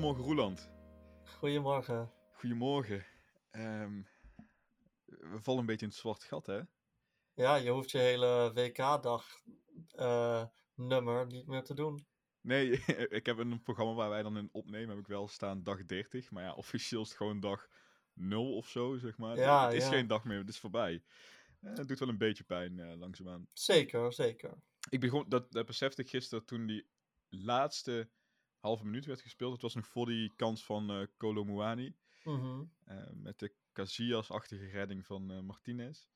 Goedemorgen Roeland. Goedemorgen. Goedemorgen. Ehm, we vallen een beetje in het zwart gat, hè? Ja, je hoeft je hele WK-dag eh, nummer niet meer te doen. Nee, ik heb een programma waar wij dan in opnemen, heb ik wel staan dag 30. Maar ja, officieel is het gewoon dag 0 of zo, zeg maar. Ja, het is ja. geen dag meer, het is voorbij. Eh, het doet wel een beetje pijn, eh, langzaamaan. Zeker, zeker. Ik begon, dat, dat besefte ik gisteren toen die laatste halve minuut werd gespeeld. Het was nog voor die kans van eh Kolo Muani. Mhm. eh, met de Casillas-achtige redding van eh, Martinez.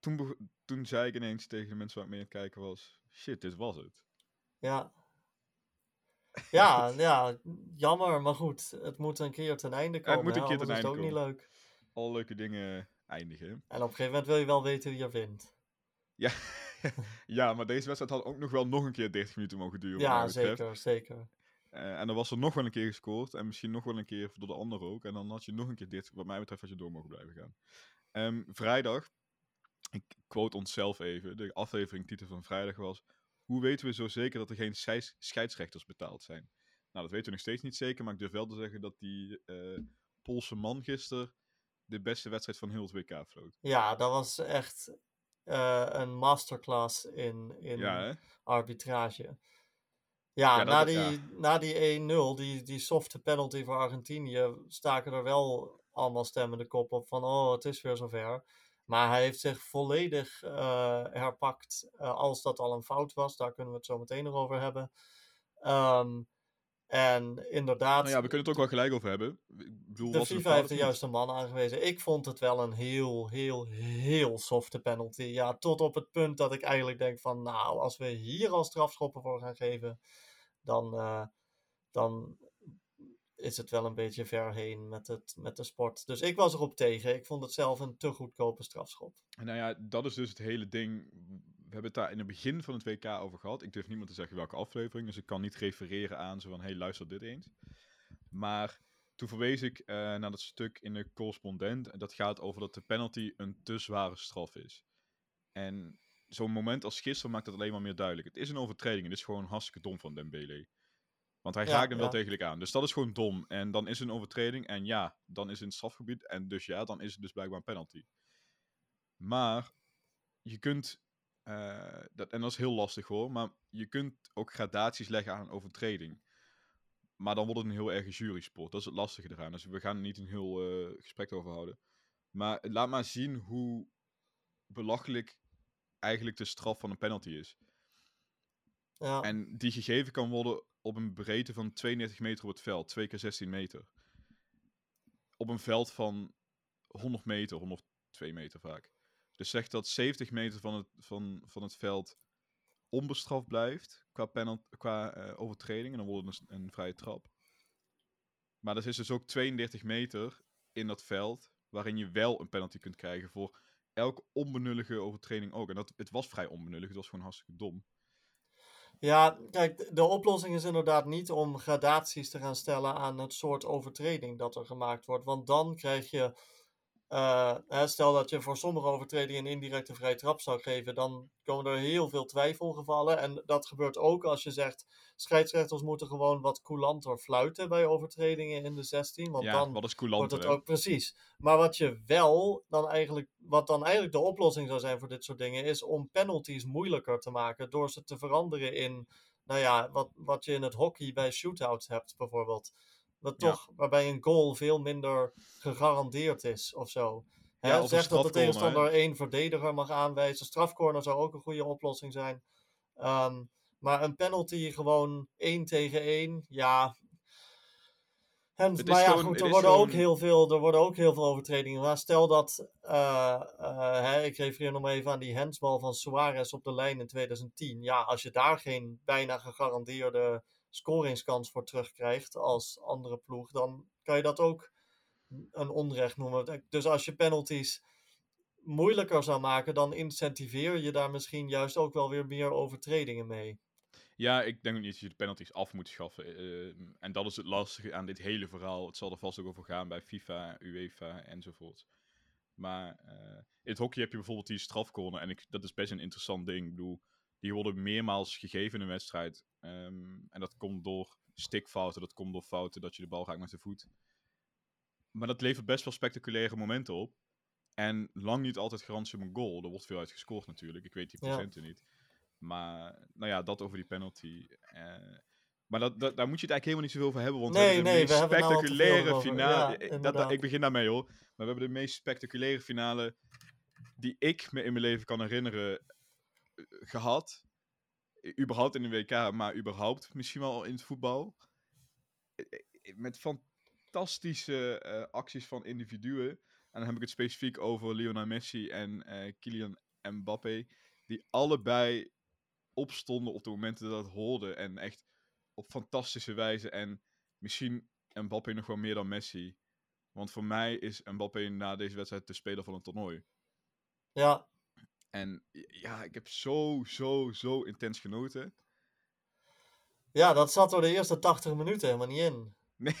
Toen, toen zei ik ineens tegen de mensen waar ik mee aan het kijken was... Shit, dit was het. Ja. Ja, ja, jammer, maar goed. Het moet een keer ten einde komen. moet een keer ten anders is het einde ook niet leuk. Alle leuke dingen eindigen. En op een gegeven moment wil je wel weten wie er wint. Ja, ja maar deze wedstrijd had ook nog wel nog een keer 30 minuten mogen duren. Ja, zeker, zeker. Eh, en dan was er nog wel een keer gescoord. En misschien nog wel een keer door de ander ook. En dan had je nog een keer dit. Wat mij betreft had je door mogen blijven gaan. Ehm, vrijdag. Ik quote onszelf even. De afleveringtitel van vrijdag was... Hoe weten we zo zeker dat er geen scheids- scheidsrechters betaald zijn? Nou, dat weten we nog steeds niet zeker. Maar ik durf wel te zeggen dat die eh, Poolse man gisteren... de beste wedstrijd van heel het WK floot. Ja, dat was echt eh, een masterclass in, in Ja, arbitrage. Ja, na, die, ja. na die 1-0, die, die softe penalty voor Argentinië, staken er wel allemaal stemmen de kop op van, oh, het is weer zover. Maar hij heeft zich volledig eh, herpakt, eh, als dat al een fout was. Daar kunnen we het zo meteen nog over hebben. Ehm, en inderdaad, Nou ja, we kunnen het ook wel gelijk over hebben. Ik bedoel, de FIFA heeft de juiste man aangewezen. Ik vond het wel een heel, heel, heel softe penalty. Ja, tot op het punt dat ik eigenlijk denk van, nou, als we hier al strafschoppen voor gaan geven, dan, eh, dan is het wel een beetje ver heen met, het, met de sport. Dus ik was erop tegen. Ik vond het zelf een te goedkope strafschop. Nou ja, dat is dus het hele ding. We hebben het daar in het begin van het WK over gehad. Ik durf niemand te zeggen welke aflevering, dus ik kan niet refereren aan zo van, hey, luister dit eens. Maar toen verwees ik eh, naar dat stuk in de correspondent. En dat gaat over dat de penalty een te zware straf is. En zo'n moment als gisteren maakt dat alleen maar meer duidelijk. Het is een overtreding en het is gewoon hartstikke dom van Dembele. Want hij Ja, raakt hem wel degelijk aan. Dus dat is gewoon dom. En dan is het een overtreding. En ja, dan is het in het strafgebied. En dus ja, dan is het dus blijkbaar een penalty. Maar je kunt, eh, dat, en dat is heel lastig hoor, maar je kunt ook gradaties leggen aan een overtreding. Maar dan wordt het een heel erg jury-sport. Dat is het lastige eraan. Dus we gaan er niet een heel eh, gesprek over houden. Maar laat maar zien hoe belachelijk eigenlijk de straf van een penalty is. Ja, En die gegeven kan worden op een breedte van 32 meter op het veld. 2 keer 16 meter. Op een veld van 100 meter, 102 meter vaak. Dus zegt dat 70 meter van het, van, van het veld onbestraft blijft qua, penalt, qua eh, overtreding. En dan wordt het een, een vrije trap. Maar er is dus ook 32 meter in dat veld waarin je wel een penalty kunt krijgen voor elke onbenullige overtreding ook. En dat, het was vrij onbenullig, het was gewoon hartstikke dom. Ja, kijk, de- de oplossing is inderdaad niet om gradaties te gaan stellen aan het soort overtreding dat er gemaakt wordt. Want dan krijg je, eh, stel dat je voor sommige overtredingen een indirecte vrije trap zou geven, dan komen er heel veel twijfelgevallen. En dat gebeurt ook als je zegt, scheidsrechters moeten gewoon wat coulanter fluiten bij overtredingen in de 16. Want ja, dan wat is wordt coulant, het ook precies. Maar wat je wel dan eigenlijk, wat dan eigenlijk de oplossing zou zijn voor dit soort dingen, is om penalties moeilijker te maken door ze te veranderen in, nou ja, wat, wat je in het hockey bij shootouts hebt bijvoorbeeld. Ja. toch, waarbij een goal veel minder gegarandeerd is of zo. Hè, Ja, zeg dat de tegenstander één verdediger mag aanwijzen. Strafcorner zou ook een goede oplossing zijn. Ehm, maar een penalty gewoon één tegen één, ja. En, maar ja, gewoon- goed, er worden, ook heel veel, er worden ook heel veel overtredingen. Maar stel dat, eh, eh, hè, ik refereer nog even aan die handsbal van Suarez op de lijn in 2010. Ja, als je daar geen bijna gegarandeerde scoringskans voor terugkrijgt als andere ploeg, dan kan je dat ook een onrecht noemen. Dus als je penalties moeilijker zou maken, dan incentiveer je daar misschien juist ook wel weer meer overtredingen mee. Ja, ik denk niet dat je de penalties af moet schaffen. eh, en dat is het lastige aan dit hele verhaal. Het zal er vast ook over gaan bij FIFA, UEFA enzovoort. Maar eh, in het hockey heb je bijvoorbeeld die strafcorner. En ik, dat is best een interessant ding. Ik bedoel, die worden meermaals gegeven in een wedstrijd. Ehm, en dat komt door stikfouten, dat komt door fouten dat je de bal raakt met de voet. Maar dat levert best wel spectaculaire momenten op. En lang niet altijd garantie op een goal. Er wordt veel uit gescoord natuurlijk. Ik weet die Ja. procenten niet. Maar, nou ja, dat over die penalty. Eh, maar dat, dat, daar moet je het eigenlijk helemaal niet zoveel over hebben. Want Nee, we hebben de nee, meest nou veel spectaculaire finale. Ja, Ik- dat- ik begin daarmee hoor. Maar we hebben de meest spectaculaire finale die ik me in mijn leven kan herinneren eh, gehad. Überhaupt in de WK, maar überhaupt misschien wel in het voetbal. Met fantastische eh, acties van individuen. En dan heb ik het specifiek over Lionel Messi en eh Kylian Mbappé. Die allebei opstonden op de momenten dat het hoorde. En echt op fantastische wijze. En misschien Mbappé nog wel meer dan Messi. Want voor mij is Mbappé na deze wedstrijd de speler van het toernooi. Ja, En ja, ik heb zo, zo, zo intens genoten. ja, dat zat door de eerste 80 minuten helemaal niet in.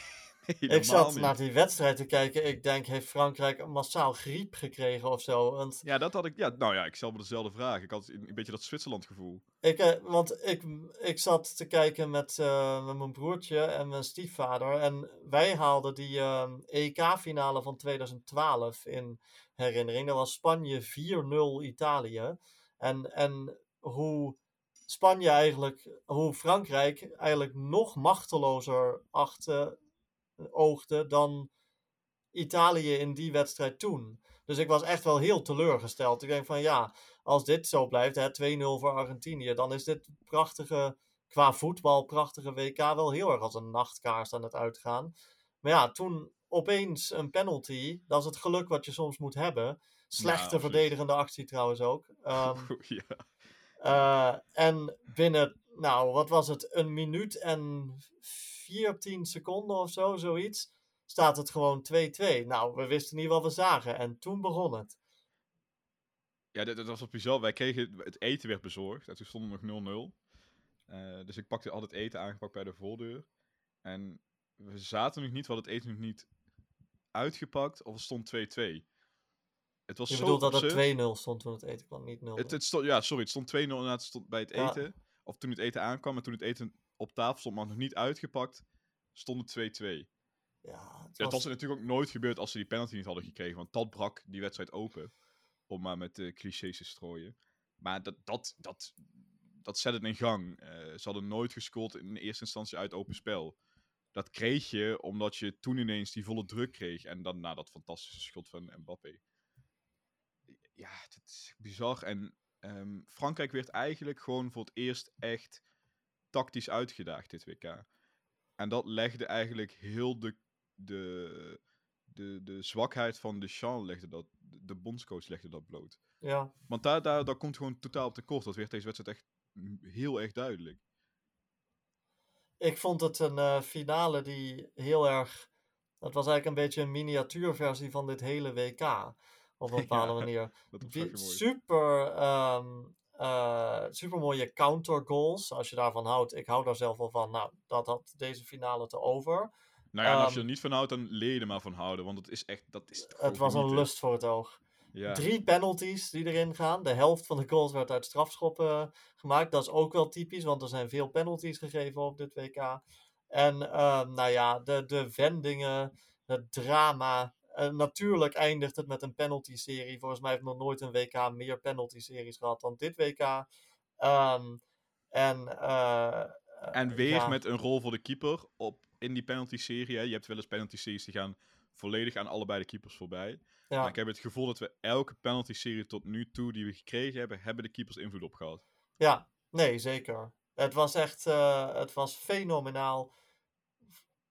Helemaal ik zat niet. naar die wedstrijd te kijken. Ik denk, heeft Frankrijk massaal griep gekregen of zo? Want Ja, dat had ik. Ja, nou ja, ik stel me dezelfde vraag. Ik had een, een beetje dat Zwitserland gevoel. Ik, eh, want ik, ik zat te kijken met, eh, met mijn broertje en mijn stiefvader. En wij haalden die ehm, EK-finale van 2012 in herinnering. Dat was Spanje 4-0 Italië. En, en hoe Spanje eigenlijk, hoe Frankrijk eigenlijk nog machtelozer achtte, oogde dan Italië in die wedstrijd toen. Dus ik was echt wel heel teleurgesteld. Ik denk van ja, als dit zo blijft, hè, 2-0 voor Argentinië, dan is dit prachtige, qua voetbal, prachtige WK wel heel erg als een nachtkaars aan het uitgaan. Maar ja, toen opeens een penalty, dat is het geluk wat je soms moet hebben. Slechte verdedigende actie trouwens ook. Ehm, ja. eh, en binnen, nou, wat was het, een minuut en 14 seconden of zo, zoiets, staat het gewoon 2-2. Nou, we wisten niet wat we zagen en toen begon het. Ja, dat, dat was wat bizar. Wij kregen het eten werd bezorgd. En toen stond er nog 0-0. Eh, dus ik pakte al het eten aangepakt bij de voordeur. En we zaten nog niet, we hadden het eten nog niet uitgepakt. Of het stond 2-2. Het was Je zo bedoelt dat het 2-0 stond toen het eten kwam, niet 0. Het, het stond, ja, sorry, het stond 2-0 inderdaad stond bij het Ja. eten. Of toen het eten aankwam en toen het eten op tafel stond, maar nog niet uitgepakt, stond het 2-2. ja, het Dat was, was natuurlijk ook nooit gebeurd als ze die penalty niet hadden gekregen, want dat brak die wedstrijd open. Om maar met de clichés te strooien. Maar dat, dat, dat, dat zet het in gang. Eh, ze hadden nooit gescoord in eerste instantie uit open spel. Dat kreeg je omdat je toen ineens die volle druk kreeg. En dan na dat fantastische schot van Mbappé. Ja, het is bizar. En ehm, Frankrijk werd eigenlijk gewoon voor het eerst echt tactisch uitgedaagd dit WK. En dat legde eigenlijk heel de, de, de, de zwakheid van Deschamps, legde dat, de bondscoach legde dat bloot. ja, Want daar, daar, daar komt gewoon totaal op tekort. Dat werd deze wedstrijd echt heel erg duidelijk. ik vond het een eh, finale die heel erg. Dat was eigenlijk een beetje een miniatuurversie van dit hele WK. Op een bepaalde Ja, manier. Super, ehm eh, super mooie counter goals. Als je daarvan houdt. Ik hou daar zelf wel van. Nou, dat had deze finale te over. Nou ja, als je ehm, er niet van houdt, dan leer je er maar van houden. Want het is echt, dat is Het was een lust voor het oog. Ja. Drie penalties die erin gaan. De helft van de goals werd uit strafschoppen gemaakt. Dat is ook wel typisch, want er zijn veel penalties gegeven op dit WK. En ehm, nou ja, de, de wendingen, het drama. Eh, natuurlijk eindigt het met een penalty-serie. Volgens mij heeft nog nooit een WK meer penalty-series gehad dan dit WK. Ehm, en, eh, En weer ja. met een rol voor de keeper op, in die penalty-serie. Je hebt wel eens penalty-series die gaan volledig aan allebei de keepers voorbij. Maar ik heb het gevoel dat we elke penalty-serie tot nu toe die we gekregen hebben, hebben de keepers invloed op gehad. ja, nee, zeker. Het was echt eh, het was fenomenaal.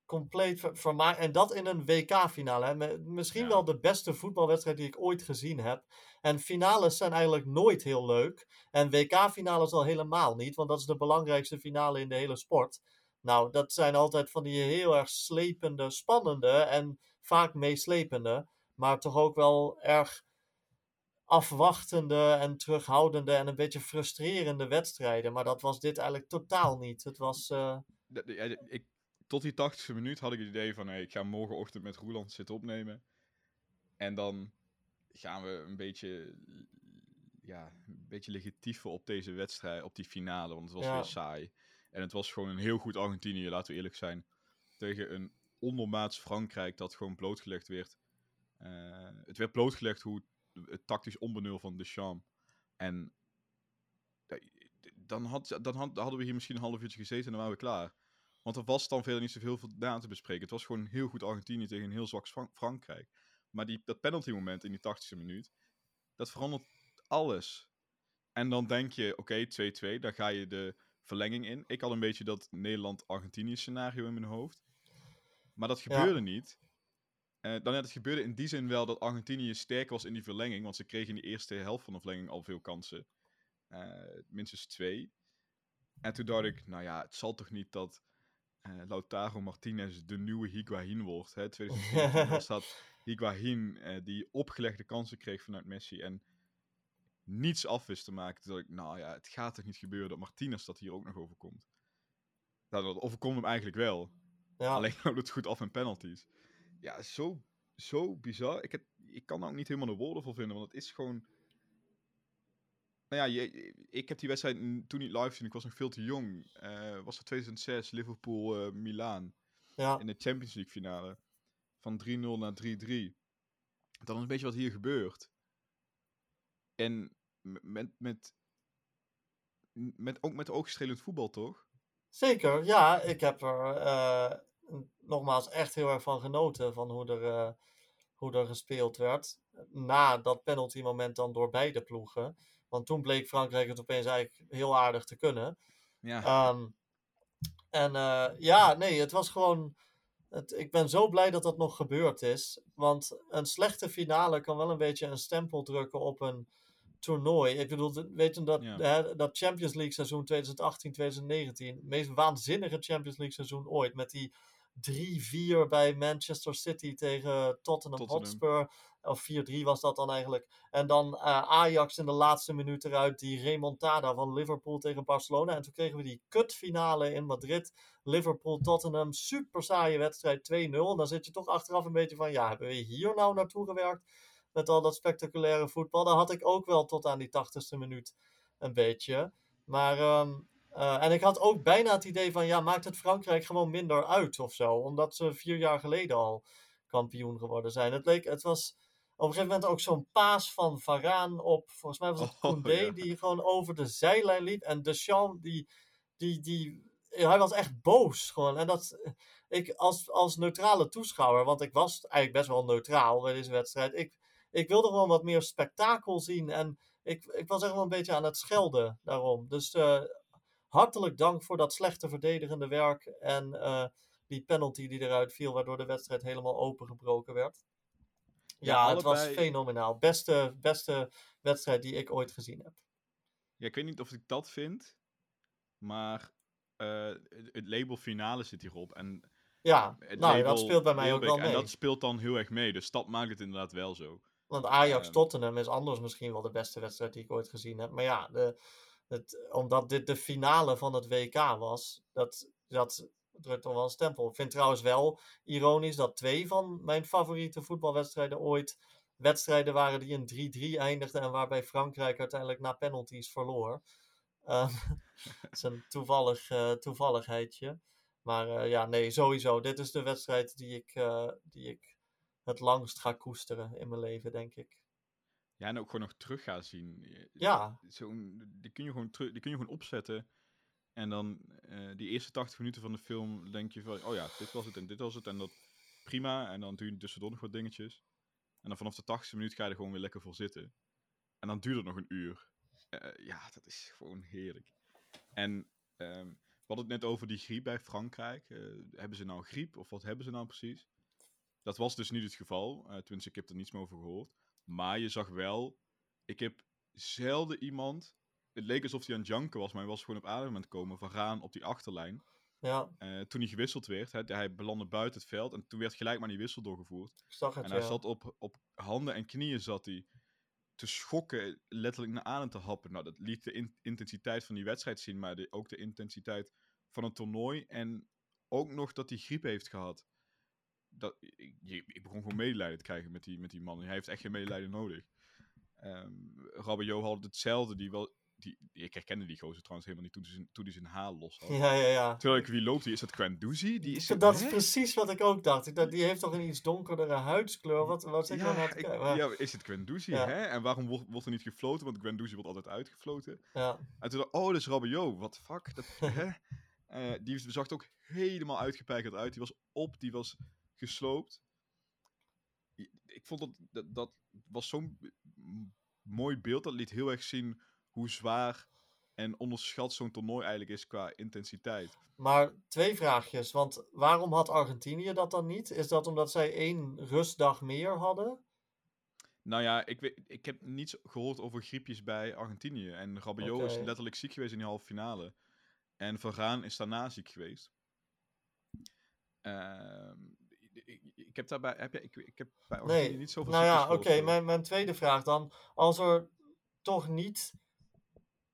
Compleet ver- vermaakt. En dat in een WK-finale. Misschien Ja. wel de beste voetbalwedstrijd die ik ooit gezien heb. En finales zijn eigenlijk nooit heel leuk. En WK-finales al helemaal niet, want dat is de belangrijkste finale in de hele sport. Nou, dat zijn altijd van die heel erg slepende, spannende en vaak meeslepende. Maar toch ook wel erg afwachtende en terughoudende en een beetje frustrerende wedstrijden. Maar dat was dit eigenlijk totaal niet. Het was. eh, ik, tot die 80ste minuut had ik het idee van, hey, ik ga morgenochtend met Roeland zitten opnemen. En dan gaan we een beetje, ja, een beetje legitiever op deze wedstrijd, op die finale, want het was Ja. weer saai. En het was gewoon een heel goed Argentinië, laten we eerlijk zijn. Tegen een ondermaats Frankrijk dat gewoon blootgelegd werd. Eh, het werd blootgelegd hoe het, tactisch onbenul van Deschamps. En dan, had, dan had, hadden we hier misschien een half uurtje gezeten en dan waren we klaar. Want er was dan verder niet zoveel na te bespreken. Het was gewoon heel goed Argentinië tegen een heel zwak Fran- Frankrijk. Maar die, dat penalty moment in die 80ste minuut, dat verandert alles. En dan denk je, oké, 2-2, dan ga je de verlenging in. Ik had een beetje dat Nederland-Argentinië scenario in mijn hoofd. Maar dat Ja. gebeurde niet. Eh, dan net, het gebeurde in die zin wel dat Argentinië sterk was in die verlenging. Want ze kregen in de eerste helft van de verlenging al veel kansen. Eh, minstens twee. En toen dacht ik, nou ja, het zal toch niet dat eh, Lautaro Martinez de nieuwe Higuain wordt. Hè? 2014 was dat Higuain eh, die opgelegde kansen kreeg vanuit Messi en niets af wist te maken. Toen dacht ik, nou ja, het gaat toch niet gebeuren dat Martinez dat hier ook nog overkomt. Nou, dat overkomt hem eigenlijk wel. Ja. Alleen houdt het goed af in penalties. Ja, zo, zo bizar. Ik, heb, ik kan daar ook niet helemaal de woorden voor vinden, want het is gewoon... Nou ja, je, ik heb die wedstrijd toen niet live gezien. Ik was nog veel te jong. Eh, was het 2006, Liverpool-Milaan ja. in de Champions League finale. Van 3-0 naar 3-3. Dan is een beetje wat hier gebeurt. En met, met, met, ook met oogstrelend voetbal, toch? Zeker, ja. Ik heb er eh, nogmaals echt heel erg van genoten van hoe er, eh, hoe er gespeeld werd. Na dat penalty moment dan door beide ploegen. Want toen bleek Frankrijk het opeens eigenlijk heel aardig te kunnen. Ja. Ehm, en eh, ja, nee, het was gewoon. Het, ik ben zo blij dat dat nog gebeurd is. Want een slechte finale kan wel een beetje een stempel drukken op een toernooi. Ik bedoel, weet je dat, Ja. hè, dat Champions League seizoen 2018-2019, het meest waanzinnige Champions League seizoen ooit. Met die 3-4 bij Manchester City tegen Tottenham, Tottenham. Hotspur. Of 4-3 was dat dan eigenlijk. En dan eh, Ajax in de laatste minuut eruit. Die remontada van Liverpool tegen Barcelona. En toen kregen we die kutfinale in Madrid. Liverpool-Tottenham. Super saaie wedstrijd 2-0. En dan zit je toch achteraf een beetje van... Ja, hebben we hier nou naartoe gewerkt? Met al dat spectaculaire voetbal. Dat had ik ook wel tot aan die 80ste minuut een beetje. Maar... ehm, eh, en ik had ook bijna het idee van... Ja, maakt het Frankrijk gewoon minder uit of zo? Omdat ze vier jaar geleden al kampioen geworden zijn. Het leek... Het was op een gegeven moment ook zo'n paas van Varaan op, volgens mij was het Oh, Koundé, ja. die gewoon over de zijlijn liep. En Deschamps, die, die, die, hij was echt boos gewoon. En dat, ik als, als neutrale toeschouwer, want ik was eigenlijk best wel neutraal bij deze wedstrijd. Ik, ik wilde gewoon wat meer spektakel zien. En ik, ik was echt wel een beetje aan het schelden daarom. Dus eh, hartelijk dank voor dat slechte verdedigende werk. En eh, die penalty die eruit viel, waardoor de wedstrijd helemaal opengebroken werd. Ja, het was fenomenaal. Beste, beste wedstrijd die ik ooit gezien heb. Ja, ik weet niet of ik dat vind, maar eh, het, label finale zit hierop. En Ja, nou, dat speelt bij mij ook wel mee. En dat speelt dan heel erg mee, dus dat maakt het inderdaad wel zo. Want Ajax Ehm. Tottenham is anders misschien wel de beste wedstrijd die ik ooit gezien heb. Maar ja, de, het, omdat dit de finale van het WK was, dat, dat drukt toch wel een stempel. Ik vind trouwens wel ironisch dat twee van mijn favoriete voetbalwedstrijden ooit wedstrijden waren die in 3-3 eindigden en waarbij Frankrijk uiteindelijk na penalties verloor. Ehm, dat is een toevallig, eh, toevalligheidje. Maar eh, ja, nee, sowieso. Dit is de wedstrijd die ik, eh, die ik het langst ga koesteren in mijn leven, denk ik. Ja, en ook gewoon nog terug gaan zien. Ja, Zo'n, die, kun je gewoon terug, die kun je gewoon opzetten. En dan eh, die eerste 80 minuten van de film denk je van, oh ja, dit was het en dit was het. En dat prima. En dan doe je tussendoor nog wat dingetjes. En dan vanaf de 80ste minuut ga je er gewoon weer lekker voor zitten. En dan duurt het nog een uur. Eh, ja, dat is gewoon heerlijk. En ehm, we hadden het net over die griep bij Frankrijk. Eh, hebben ze nou griep of wat hebben ze nou precies? Dat was dus niet het geval. Eh tenminste, ik heb er niets meer over gehoord. Maar je zag wel, ik heb zelden iemand. Het leek alsof hij aan het janken was, maar hij was gewoon op adem aan het komen. Van Raan op die achterlijn. ja, Eh, toen hij gewisseld werd, hè, hij belandde buiten het veld. En toen werd gelijk maar die wissel doorgevoerd. ik zag het, En hij ja. zat op, op handen en knieën zat hij te schokken, letterlijk naar adem te happen. Nou, dat liet de in- intensiteit van die wedstrijd zien, maar de, ook de intensiteit van het toernooi. En ook nog dat hij griep heeft gehad. Dat, ik, begon gewoon medelijden te krijgen met die, met die man. Hij heeft echt geen medelijden nodig. ehm Rabiot had hetzelfde. Die wel, die, ik herkende die gozer trouwens helemaal niet toen hij zijn, toen hij zijn haar los had. Ja, ja, ja. Terwijl ik, wie loopt die? Is dat Quendouzi? Die is dat is precies wat ik ook dacht. Dacht, die heeft toch een iets donkerdere huidskleur. Wat, wat zeg ik nou Ja, naar te ik-? Maar- ja, is het Guendouzi, Ja. hè? En waarom wordt, wordt er niet gefloten? Want Guendouzi wordt altijd uitgefloten. ja. En toen dacht oh, dat is Rabiot. The fuck? Dat, hè? Eh, die zag er ook helemaal uitgepijkerd uit. Die was op, die was gesloopt. Ik vond dat, dat, dat was zo'n mooi beeld. Dat liet heel erg zien hoe zwaar en onderschat zo'n toernooi eigenlijk is qua intensiteit. Maar twee vraagjes. Want waarom had Argentinië dat dan niet? Is dat omdat zij één rustdag meer hadden? Nou ja, ik, weet, ik heb niets gehoord over griepjes bij Argentinië. En Rabiot is letterlijk ziek geweest in die halve finale. En Van Raan is daarna ziek geweest. Ehm, ik, heb daarbij, heb je, ik, ik heb bij Argentinië Nee, niet zoveel Nou ja, oké. mijn, mijn tweede vraag dan. Als er toch niet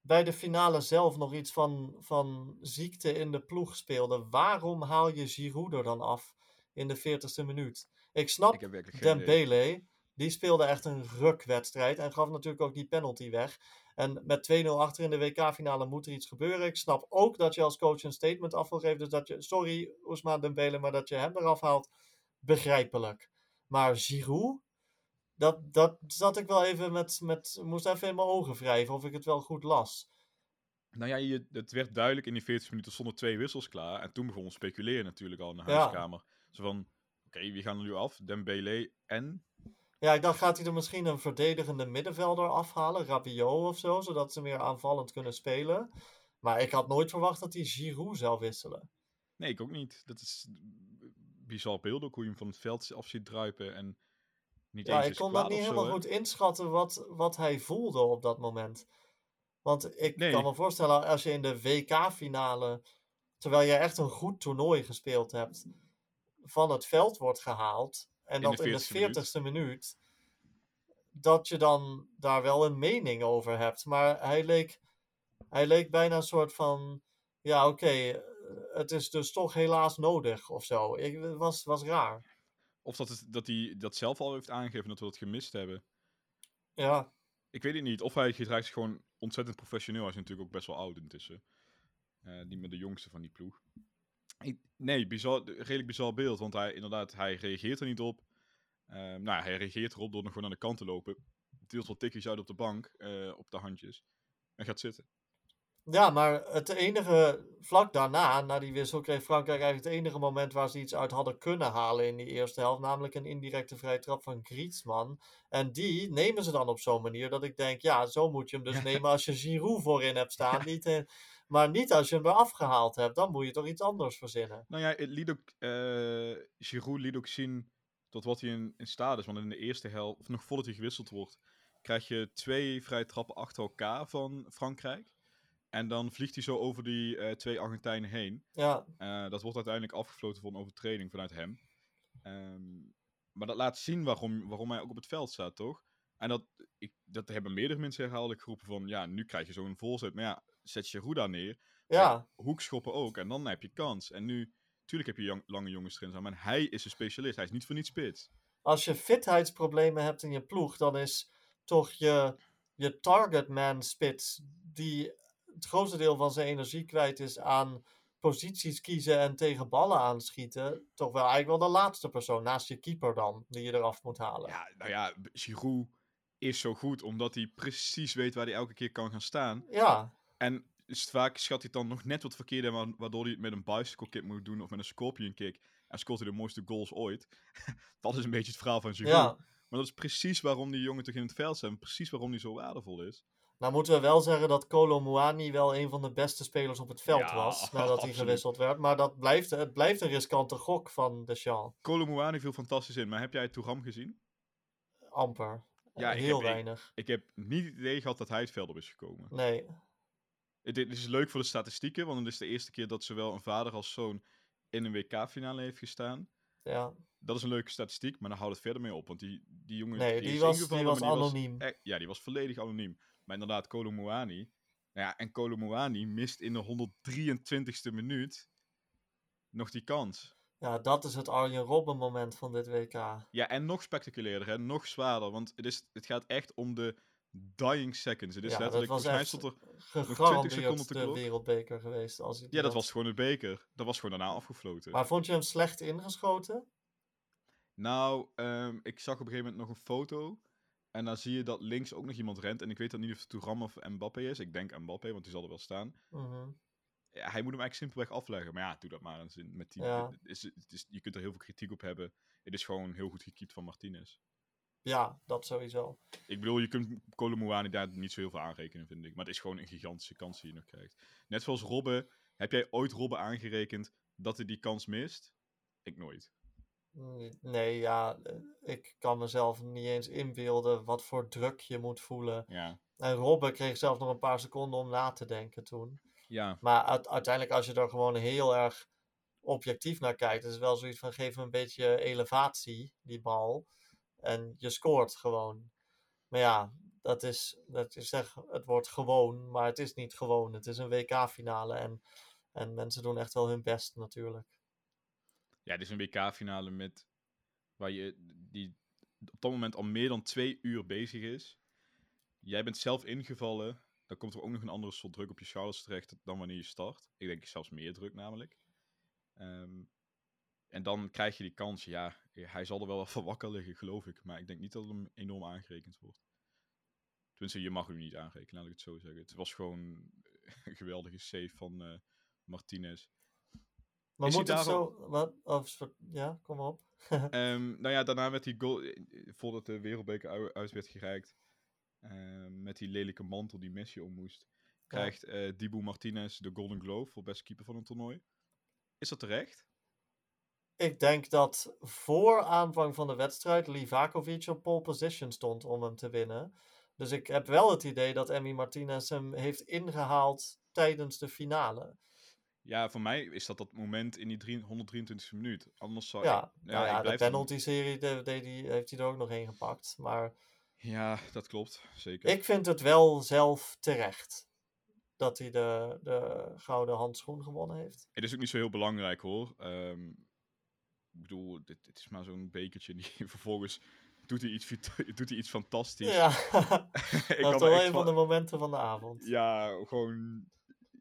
bij de finale zelf nog iets van, van ziekte in de ploeg speelde, waarom haal je Giroud er dan af in de 40ste minuut? Ik snap Ik. Dembele, die speelde echt een rukwedstrijd en gaf natuurlijk ook die penalty weg. En met 2-0 achter in de WK-finale moet er iets gebeuren. Ik snap ook dat je als coach een statement af wil geven. Dus dat je, sorry Ousmane Dembele, maar dat je hem eraf haalt, begrijpelijk. Maar Giroud, dat, dat zat ik wel even met, met, moest even in mijn ogen wrijven of ik het wel goed las. Nou ja, je, het werd duidelijk in die 40 minuten stonden twee wissels klaar. En toen begon we speculeren natuurlijk al in de Ja. huiskamer. Zo van, oké, wie gaan er nu af? Dembele en... Ja, ik dacht, gaat hij er misschien een verdedigende middenvelder afhalen, Rabiot of zo, zodat ze meer aanvallend kunnen spelen. Maar ik had nooit verwacht dat hij Giroud zou wisselen. Nee, ik ook niet. Dat is bizar beeld ook, hoe je hem van het veld af ziet druipen. En niet Ja, eens ik kon dat niet zo, helemaal goed inschatten wat, wat hij voelde op dat moment. Want ik Nee. kan me voorstellen, als je in de WK-finale, terwijl je echt een goed toernooi gespeeld hebt, van het veld wordt gehaald, en dat in de 40ste minuut. 40ste minuut, dat je dan daar wel een mening over hebt. Maar hij leek, hij leek bijna een soort van, ja oké, eh, het is dus toch helaas nodig of zo. Ik, het was, was raar. Of dat, het, dat hij dat zelf al heeft aangegeven dat we dat gemist hebben. Ja, Ik weet het niet. Of hij gedraagt zich gewoon ontzettend professioneel. Hij is natuurlijk ook best wel oud intussen. Eh niet meer de jongste van die ploeg. Ik- nee, bizar, redelijk bizar beeld. Want hij, inderdaad, hij reageert er niet op. Ehm, nou, hij reageert erop door nog gewoon aan de kant te lopen. Deelt wat tikjes uit op de bank, eh, op de handjes. En gaat zitten. Ja, maar het enige, vlak daarna, na die wissel, kreeg Frankrijk eigenlijk het enige moment waar ze iets uit hadden kunnen halen in die eerste helft. Namelijk een indirecte vrije trap van Griezmann. En die nemen ze dan op zo'n manier dat ik denk, ja, zo moet je hem dus nemen als je Giroud voorin hebt staan. Niet, eh, maar niet als je hem eraf gehaald hebt. Dan moet je toch iets anders verzinnen. Nou ja, het liet ook, eh Giroud liet ook zien tot wat hij in, in staat is. Want in de eerste helft, of nog voordat hij gewisseld wordt, krijg je twee vrije trappen achter elkaar van Frankrijk. En dan vliegt hij zo over die eh, twee Argentijnen heen. Ja, Eh, dat wordt uiteindelijk afgefloten voor een overtreding vanuit hem. Ehm, maar dat laat zien waarom, waarom hij ook op het veld staat, toch? En dat, ik, dat hebben meerdere mensen herhaaldelijk geroepen van... Ja, nu krijg je zo'n voorzet. Maar ja, zet je Ruda neer. ja. Hoekschoppen ook. En dan heb je kans. En nu, tuurlijk heb je jong- lange jongens erin staan. Maar hij is een specialist. Hij is niet voor niets spits. Als je fitheidsproblemen hebt in je ploeg, dan is toch je, je targetman spits, die het grootste deel van zijn energie kwijt is aan posities kiezen en tegen ballen aanschieten, toch wel eigenlijk wel de laatste persoon, naast je keeper dan, die je eraf moet halen. Ja, nou ja, Giroud is zo goed. Omdat hij precies weet waar hij elke keer kan gaan staan. Ja, En is vaak schat hij het dan nog net wat verkeerd wa- waardoor hij het met een bicycle kick moet doen of met een scorpion kick. En scoort hij de mooiste goals ooit. dat is een beetje het verhaal van Giroud. ja. Maar dat is precies waarom die jongen toch in het veld en Precies waarom hij zo waardevol is. Nou moeten we wel zeggen dat Kolo Muani wel een van de beste spelers op het veld Ja, was, nadat hij gewisseld werd. Maar dat blijft, het blijft een riskante gok van Deschamps. Colomouani viel fantastisch in. Maar heb jij Touram gezien? Amper. Ja, Eh, ik Heel heb- weinig. Ik heb niet het idee gehad dat hij het veld op is gekomen. Nee. Het, dit is leuk voor de statistieken. Want het is de eerste keer dat zowel een vader als zoon in een WK-finale heeft gestaan. Ja. Dat is een leuke statistiek, maar dan houdt het verder mee op. Want die, die jongen Nee, die was, die was anoniem. ja, die was volledig anoniem. Maar inderdaad, Colomouani. Nou ja, en Colomouani mist in de 123ste minuut nog die kans. Ja, dat is het Arjen Robben moment van dit WK. Ja, en nog spectaculairder, hè? nog zwaarder. Want het, is, het gaat echt om de dying seconds. Het is Ja, dat letterlijk, was volgens mij stond er... 20 seconden op de wereldbeker geweest. Als Ja, dat was gewoon de beker. Dat was gewoon daarna afgefloten. Maar vond je hem slecht ingeschoten? Nou, ehm, ik zag op een gegeven moment nog een foto. En dan zie je dat links ook nog iemand rent. En ik weet dan niet of het Thuram of Mbappé is. Ik denk Mbappé, want die zal er wel staan. Mhm. Ja, hij moet hem eigenlijk simpelweg afleggen. Maar ja, doe dat maar eens in- met die. Ja. is, het is, je kunt er heel veel kritiek op hebben. Het is gewoon heel goed gekiept van Martinez. Ja, dat sowieso. Ik bedoel, je kunt Colomouani daar niet zo heel veel aanrekenen, vind ik. Maar het is gewoon een gigantische kans die je nog krijgt. Net zoals Robben. Heb jij ooit Robben aangerekend dat hij die kans mist? Ik nooit. Nee, ja, eh, ik kan mezelf niet eens inbeelden wat voor druk je moet voelen. Ja. En Robben kreeg zelfs nog een paar seconden om na te denken toen. Ja. Maar uite- uiteindelijk, als je er gewoon heel erg objectief naar kijkt, is het wel zoiets van geef hem een beetje elevatie, die bal. En je scoort gewoon. Maar ja, dat is, dat is zeg, het wordt gewoon, maar het is niet gewoon. Het is een WK-finale en, en mensen doen echt wel hun best natuurlijk. Ja, dit is een WK-finale met. Waar je. die op dat moment al meer dan twee uur bezig is. Jij bent zelf ingevallen. Dan komt er ook nog een andere soort druk op je schouders terecht dan wanneer je start. Ik denk zelfs meer druk namelijk. Ehm, en dan krijg je die kans. Ja, hij zal er wel van wakker liggen, geloof ik. Maar ik denk niet dat hem enorm aangerekend wordt. Tenminste, je mag hem niet aanrekenen, laat ik het zo zeggen. Het was gewoon een geweldige save van eh, Martinez. Maar Is moet het daarom- zo... Wat, of, ja, kom maar op. Ehm, nou ja, daarna werd die goal, eh, eh, voordat de wereldbeker ui- uit werd gereikt, ehm, met die lelijke mantel die Messi om moest, krijgt eh Dibu Martinez de Golden Glove voor beste keeper van een toernooi. Is dat terecht? Ik denk dat voor aanvang van de wedstrijd Livakovic op pole position stond om hem te winnen. Dus ik heb wel het idee dat Emmy Martinez hem heeft ingehaald tijdens de finale. Ja, voor mij is dat dat moment in die drie- 123e minuut. Anders zou Ja, ik... nou ja, de penalty-serie de, de, die, heeft hij er ook nog een gepakt. Maar Ja, dat klopt. Zeker. ik vind het wel zelf terecht dat hij de, de gouden handschoen gewonnen heeft. Het is ook niet zo heel belangrijk hoor. Ehm, ik bedoel, dit, dit is maar zo'n bekertje die vervolgens doet hij iets, doet hij iets fantastisch. Ja, ik dat er wel een van de momenten van de avond. ja, gewoon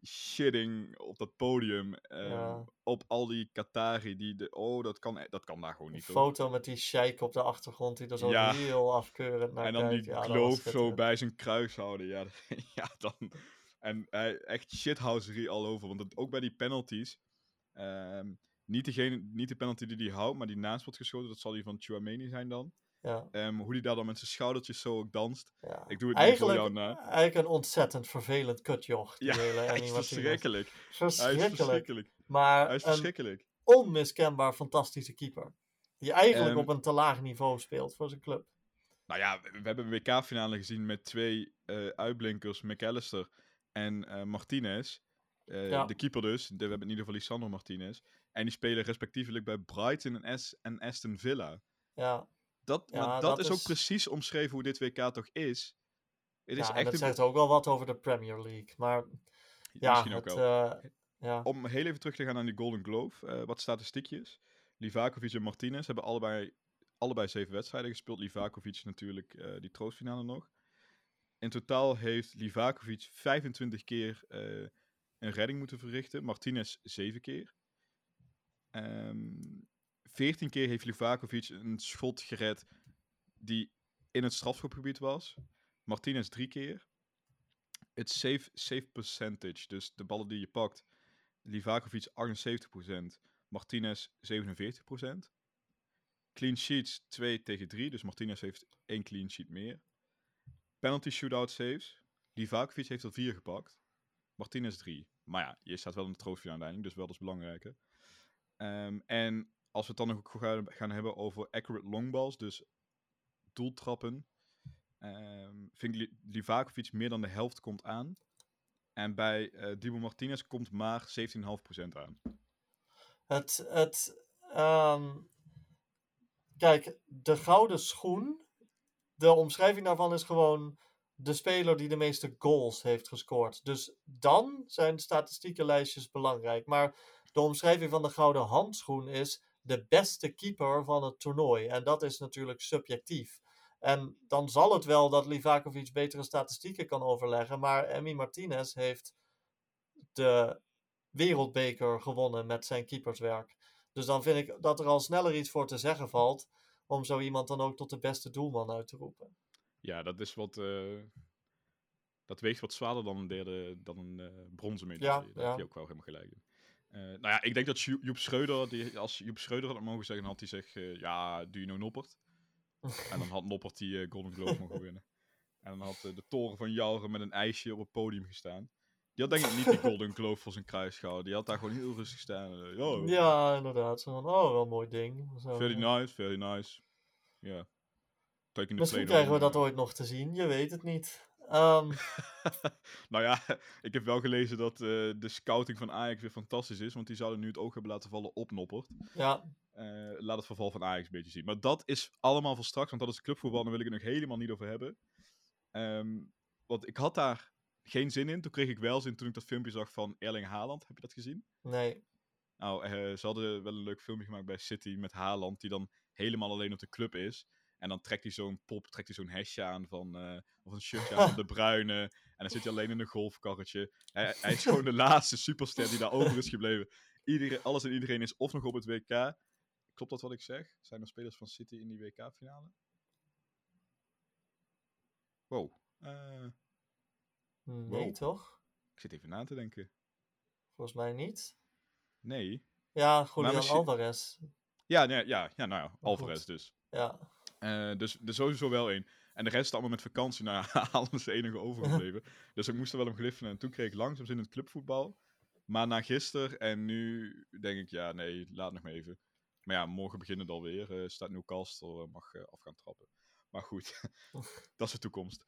shitting op dat podium. ehm, Ja. Op al die Qatari die de. Oh, dat kan, dat kan daar gewoon Een niet. toch? foto met die sheik op de achtergrond die er zo Ja. heel afkeurend naar En dan kijkt. die Ja, glove zo bij zijn kruis houden. Ja, ja dan. En hij echt shithouserie al over. Want ook bij die penalties. ehm, niet, degene, niet de penalty die hij houdt, maar die naast wordt geschoten. Dat zal die van Chouameni zijn dan. Ja, Ehm, hoe die daar dan met zijn schoudertjes zo ook danst. ja. Ik doe het niet voor eigenlijk, jou na. eigenlijk een ontzettend vervelend kutjoch. Die Ja, hele Hij is Martinez. verschrikkelijk. Hij is Verschrikkelijk. verschrikkelijk. Maar Hij is een verschrikkelijk. onmiskenbaar fantastische keeper. Die eigenlijk Ehm, op een te laag niveau speelt voor zijn club. Nou ja, we, we hebben een WK-finale gezien met twee eh, uitblinkers, McAllister en eh, Martinez. Eh, Ja. De keeper dus. De- we hebben in ieder geval Lisandro Martinez. En die spelen respectievelijk bij Brighton en, en Aston Villa. Ja, Dat, Ja, maar dat, dat is ook is- precies omschreven hoe dit WK toch is. Het is ja echt dat een, zegt ook wel wat over de Premier League. Maar ja, misschien ook het, wel. eh, ja. Om heel even terug te gaan naar die Golden Glove, eh, wat statistiekjes. Livakovic en Martinez hebben allebei, allebei zeven wedstrijden gespeeld. Livakovic natuurlijk eh, die troostfinale nog. In totaal heeft Livakovic 25 keer een redding moeten verrichten. Martinez 7 keer. Ehm 14 keer heeft Livakovic een schot gered die in het strafschopgebied was. Martinez 3 keer. Het save, save percentage, dus de ballen die je pakt, Livakovic 78%, Martinez 47%. Clean sheets 2 tegen 3, dus Martinez heeft één clean sheet meer. Penalty shootout saves, Livakovic heeft er 4 gepakt, Martinez 3. Maar ja, je staat wel in de trofee uiteindelijk, dus wel dat is belangrijker. Ehm, en als we het dan nog gaan, gaan hebben over accurate longballs, dus doeltrappen, ehm, vind ik Li- Livakovic meer dan de helft komt aan. En bij eh Dibu Martinez komt maar 17,5% aan. Het, het, ehm, kijk, de gouden schoen, de omschrijving daarvan is gewoon de speler die de meeste goals heeft gescoord. Dus dan zijn statistiekenlijstjes belangrijk. Maar de omschrijving van de gouden handschoen is de beste keeper van het toernooi. En dat is natuurlijk subjectief. En dan zal het wel dat Livakovic betere statistieken kan overleggen. Maar Emmy Martinez heeft de wereldbeker gewonnen met zijn keeperswerk. Dus dan vind ik dat er al sneller iets voor te zeggen valt. Om zo iemand dan ook tot de beste doelman uit te roepen. Ja, dat is wat. eh, dat weegt wat zwaarder dan een derde, dan een eh, bronzen medaille. Ja, Daar ja. heb je ook wel helemaal gelijk in. Eh, nou ja, ik denk dat Joep Schreuder, die, als Joep Schreuder had mogen zeggen, had hij gezegd, eh, ja, doe je nou Noppert? en dan had Noppert die eh, Golden Globe mogen winnen. En dan had de toren van Jouren met een ijsje op het podium gestaan. Die had denk ik niet die Golden Globe voor zijn kruis gehouden. Die had daar gewoon heel rustig staan. ja, inderdaad. Zo van, oh, wel een mooi ding. Zo, very nice, very nice. Ja. The Misschien krijgen we dat ooit nog te zien, je weet het niet. Ehm, nou ja, ik heb wel gelezen dat eh, de scouting van Ajax weer fantastisch is. Want die zouden nu het oog hebben laten vallen op Noppert. ja, Eh, laat het verval van Ajax een beetje zien. Maar dat is allemaal voor straks, want dat is clubvoetbal. Daar wil ik het nog helemaal niet over hebben. Ehm, want ik had daar geen zin in. Toen kreeg ik wel zin toen ik dat filmpje zag van Erling Haaland. Heb je dat gezien? nee. Nou, eh, ze hadden wel een leuk filmpje gemaakt bij City met Haaland, die dan helemaal alleen op de club is. En dan trekt hij zo'n pop, trekt hij zo'n hesje aan van, eh, of een shirtje aan van de Bruine. En dan zit hij alleen in een golfkarretje. Hij, hij is gewoon de laatste superster die daar over is gebleven. Iedereen, alles en iedereen is of nog op het WK. Klopt dat wat ik zeg? Zijn er spelers van City in die WK-finale? Wow. Eh, Nee, Wow. toch? ik zit even na te denken. Volgens mij niet. Nee. Ja, Julian misschien- Alvarez. Ja, nee, ja, ja nou ja. Alvarez dus. Ja. Eh, dus er sowieso wel één. En de rest allemaal met vakantie. Nou ja, Haaland is de enige overgebleven. dus ik moest er wel om gliffenen. En toen kreeg ik langzaam zin in het clubvoetbal. Maar na gisteren en nu denk ik, ja, nee, laat nog maar even. Maar ja, morgen beginnen het alweer. eh staat Newcastle, eh, mag af gaan trappen. Maar goed, dat is de toekomst.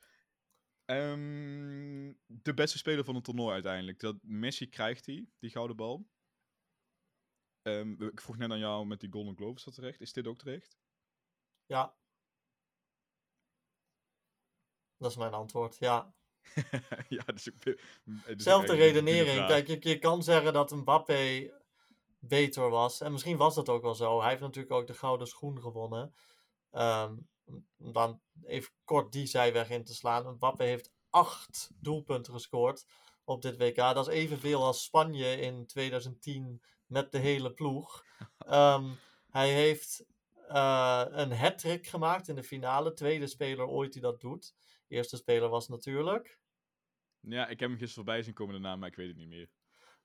Ehm, de beste speler van het toernooi uiteindelijk. Dat Messi krijgt hij, die gouden bal. Ehm, ik vroeg net aan jou met die Golden Globe, is dat terecht? Is dit ook terecht? Ja. Dat is mijn antwoord, ja. ja, dus ik, ook Zelfde redenering. Kijk, je, je kan zeggen dat Mbappé beter was. En misschien was dat ook wel zo. Hij heeft natuurlijk ook de gouden schoen gewonnen. Om dan even kort die zijweg in te slaan. Mbappé heeft acht doelpunten gescoord op dit WK. Dat is evenveel als Spanje in 2010 met de hele ploeg. Ehm, hij heeft eh, een hat-trick gemaakt in de finale. Tweede speler ooit die dat doet. Eerste speler was natuurlijk Ja, ik heb hem gisteren voorbij zien komen de naam, maar ik weet het niet meer.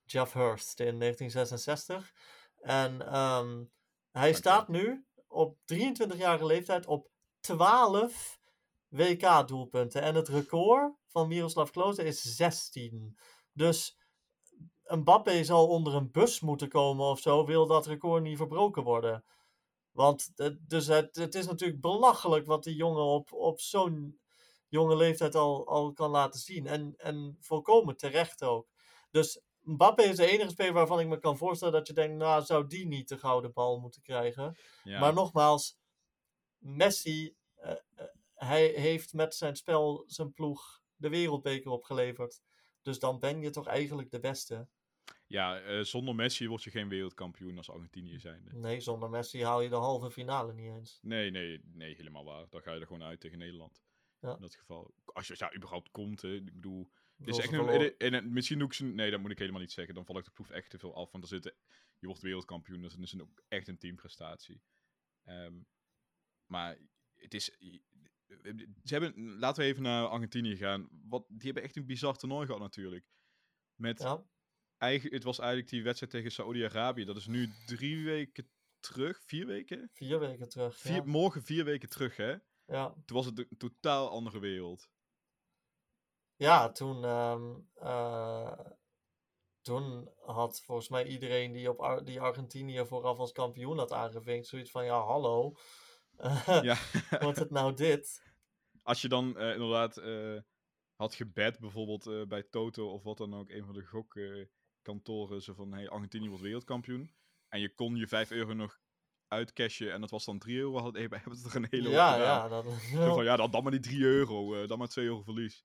Jeff Hurst in 1966. En ehm, hij staat nu op 23-jarige leeftijd op 12 WK-doelpunten. En het record van Miroslav Klose is 16. Dus Mbappé zal onder een bus moeten komen of zo, wil dat record niet verbroken worden. Want het, dus het, het is natuurlijk belachelijk wat die jongen op, op zo'n jonge leeftijd al, al kan laten zien. En, en volkomen terecht ook. Dus Mbappé is de enige speler waarvan ik me kan voorstellen dat je denkt, nou zou die niet de gouden bal moeten krijgen. Ja, Maar nogmaals, Messi, eh, eh, hij heeft met zijn spel zijn ploeg de wereldbeker opgeleverd. Dus dan ben je toch eigenlijk de beste. ja eh, zonder Messi word je geen wereldkampioen als Argentinië zijnde. Nee, zonder Messi haal je de halve finale niet eens. Nee, nee, nee, helemaal waar. Dan ga je er gewoon uit tegen Nederland. Ja. In dat geval. Als je daar überhaupt komt, hè. Ik bedoel... Is echt een, verloren- en, en, misschien doe ik ze... Nee, dat moet ik helemaal niet zeggen. Dan val ik de proef echt te veel af. Want er zitten, je wordt wereldkampioen. Dus dan is het ook echt een teamprestatie. Ehm, maar het is... Ze hebben, laten we even naar Argentinië gaan. Wat, die hebben echt een bizar toernooi gehad natuurlijk. Met Ja, eigen, het was eigenlijk die wedstrijd tegen Saoedi-Arabië. Dat is nu drie weken terug. Vier weken? vier weken terug. Vier, ja. Morgen vier weken terug, hè? Ja. Toen was het een totaal andere wereld. Ja, toen, ehm, eh, toen had volgens mij iedereen die, op Ar- die Argentinië vooraf als kampioen had aangevinkt, zoiets van, ja, hallo, Ja. wordt het nou dit? Als je dan eh, inderdaad eh, had gebed, bijvoorbeeld bij Toto of wat dan ook, een van de gokkantoren, zo van, hey, Argentinië wordt wereldkampioen. En je kon je 5 euro nog uitcashen en dat was dan 3 euro, had, hey, hebben ze er een hele Ja, ja, dat van, ja, dan, dan maar die 3 euro, eh, dan maar 2 euro verlies.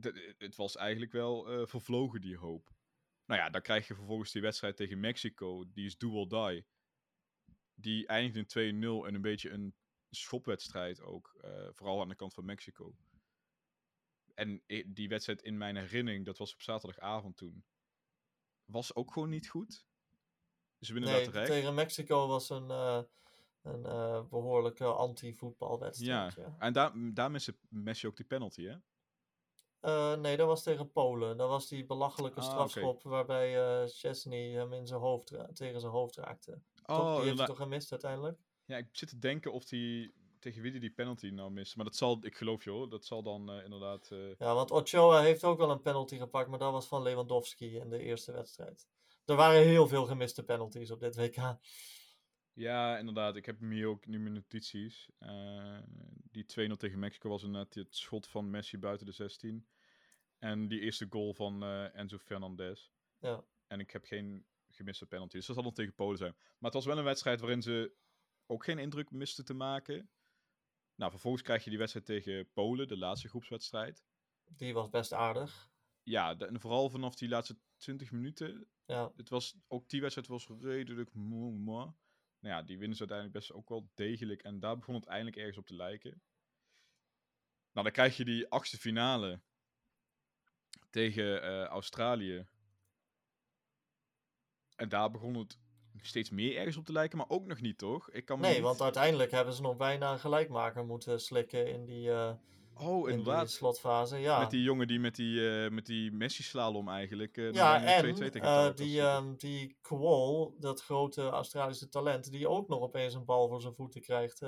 D- het was eigenlijk wel eh, vervlogen, die hoop. Nou ja, dan krijg je vervolgens die wedstrijd tegen Mexico, die is do or die. Die eindigt in 2-0 en een beetje een schopwedstrijd ook. eh, vooral aan de kant van Mexico. En die wedstrijd in mijn herinnering, dat was op zaterdagavond toen, was ook gewoon niet goed. We winnen Nee, dat terecht. tegen Mexico was een, eh, een eh, behoorlijke anti-voetbalwedstrijd. Ja. En daar, daar miste Messi ook die penalty, hè? Eh, nee, dat was tegen Polen. Dat was die belachelijke Ah, strafschop waarbij eh Chesney hem in zijn hoofd tegen zijn hoofd raakte. toch? Die heeft hij toch gemist uiteindelijk? Ja, ik zit te denken of die tegen wie die, die penalty nou mist. Maar dat zal, ik geloof je hoor, dat zal dan inderdaad... Ja, want Ochoa heeft ook wel een penalty gepakt, maar dat was van Lewandowski in de eerste wedstrijd. Er waren heel veel gemiste penalties op dit WK. Ja, inderdaad. Ik heb hier ook nu mijn notities. Eh, die 2-0 tegen Mexico was inderdaad het schot van Messi buiten de 16. En die eerste goal van eh, Enzo Fernandez. Ja. En ik heb geen gemiste penalty. Dus dat zal dan tegen Polen zijn. Maar het was wel een wedstrijd waarin ze ook geen indruk misten te maken. Nou, vervolgens krijg je die wedstrijd tegen Polen, de laatste groepswedstrijd. Die was best aardig. Ja, de- en vooral vanaf die laatste 20 minuten Ja, het was, ook die wedstrijd was redelijk moe. Nou ja, die winnen ze uiteindelijk best ook wel degelijk. En daar begon het eindelijk ergens op te lijken. Nou, dan krijg je die achtste finale tegen eh, Australië. En daar begon het steeds meer ergens op te lijken, maar ook nog niet, toch? Ik kan nee, niet- want uiteindelijk hebben ze nog bijna een gelijkmaker moeten slikken in die, eh, Oh, in inderdaad. slotfase. Ja, Met die jongen die met die, eh, met die Messi-slalom eigenlijk. eh, ja en 2-2 tegen eh, die, ehm die Kwol, dat grote Australische talent, die ook nog opeens een bal voor zijn voeten krijgt.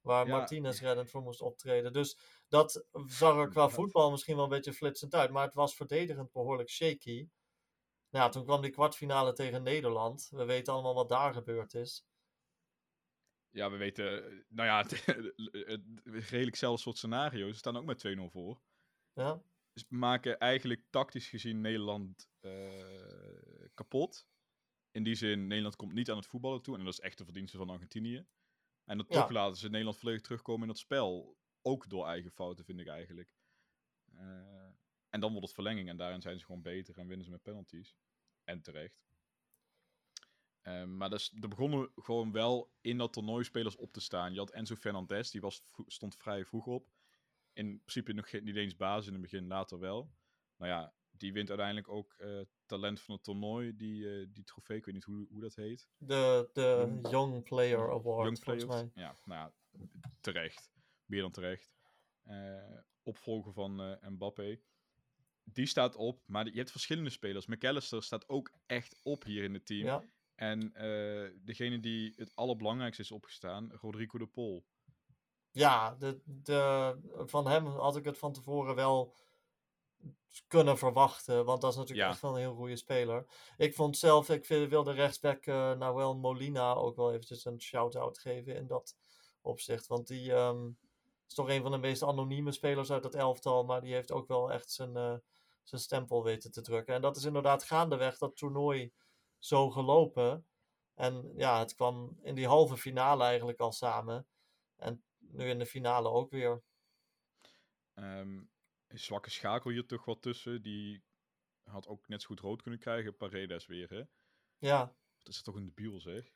waar Ja. Martinez reddend voor moest optreden. Dus dat zag er qua voetbal misschien wel een beetje flitsend uit. Maar het was verdedigend behoorlijk shaky. Nou, toen kwam die kwartfinale tegen Nederland. We weten allemaal wat daar gebeurd is. Ja, we weten, eh, nou ja, het, het, redelijk zelfde soort scenario's. Ze staan ook met 2-0 voor. Ja, Dus we maken eigenlijk tactisch gezien Nederland eh, kapot. In die zin, Nederland komt niet aan het voetballen toe. En dat is echt de verdienste van Argentinië. En dat Ja. toch laten ze Nederland volledig terugkomen in dat spel. Ook door eigen fouten, vind ik eigenlijk. Eh, en dan wordt het verlenging. En daarin zijn ze gewoon beter en winnen ze met penalties. En terecht. Eh, maar dus, er begonnen gewoon wel in dat toernooi spelers op te staan. Je had Enzo Fernandez, die was, stond vrij vroeg op. In principe nog geen, niet eens basis in het begin, later wel. Nou ja, die wint uiteindelijk ook eh, talent van het toernooi, die, eh, die trofee. Ik weet niet hoe, hoe dat heet. de, de Young- Young Player Award, Young volgens Players. mij. Ja, nou ja, terecht. Meer dan terecht. Eh, opvolger van Mbappé. Die staat op, maar je hebt verschillende spelers. McAllister staat ook echt op hier in het team. Ja, En eh, degene die het allerbelangrijkste is opgestaan, Rodrigo de Pol. ja de, de, van hem had ik het van tevoren wel kunnen verwachten. Want dat is natuurlijk Ja. echt wel een heel goede speler. Ik vond zelf, ik wilde rechtsback eh Nahuel Molina ook wel eventjes een shout-out geven in dat opzicht. Want die ehm, is toch een van de meest anonieme spelers uit het elftal. Maar die heeft ook wel echt zijn, eh, zijn stempel weten te drukken. En dat is inderdaad gaandeweg dat toernooi zo gelopen. En ja, het kwam in die halve finale eigenlijk al samen. En nu in de finale ook weer. Ehm, een zwakke schakel hier toch wat tussen. Die had ook net zo goed rood kunnen krijgen. Paredes weer, hè? Ja, Dat is toch een debiel, zeg.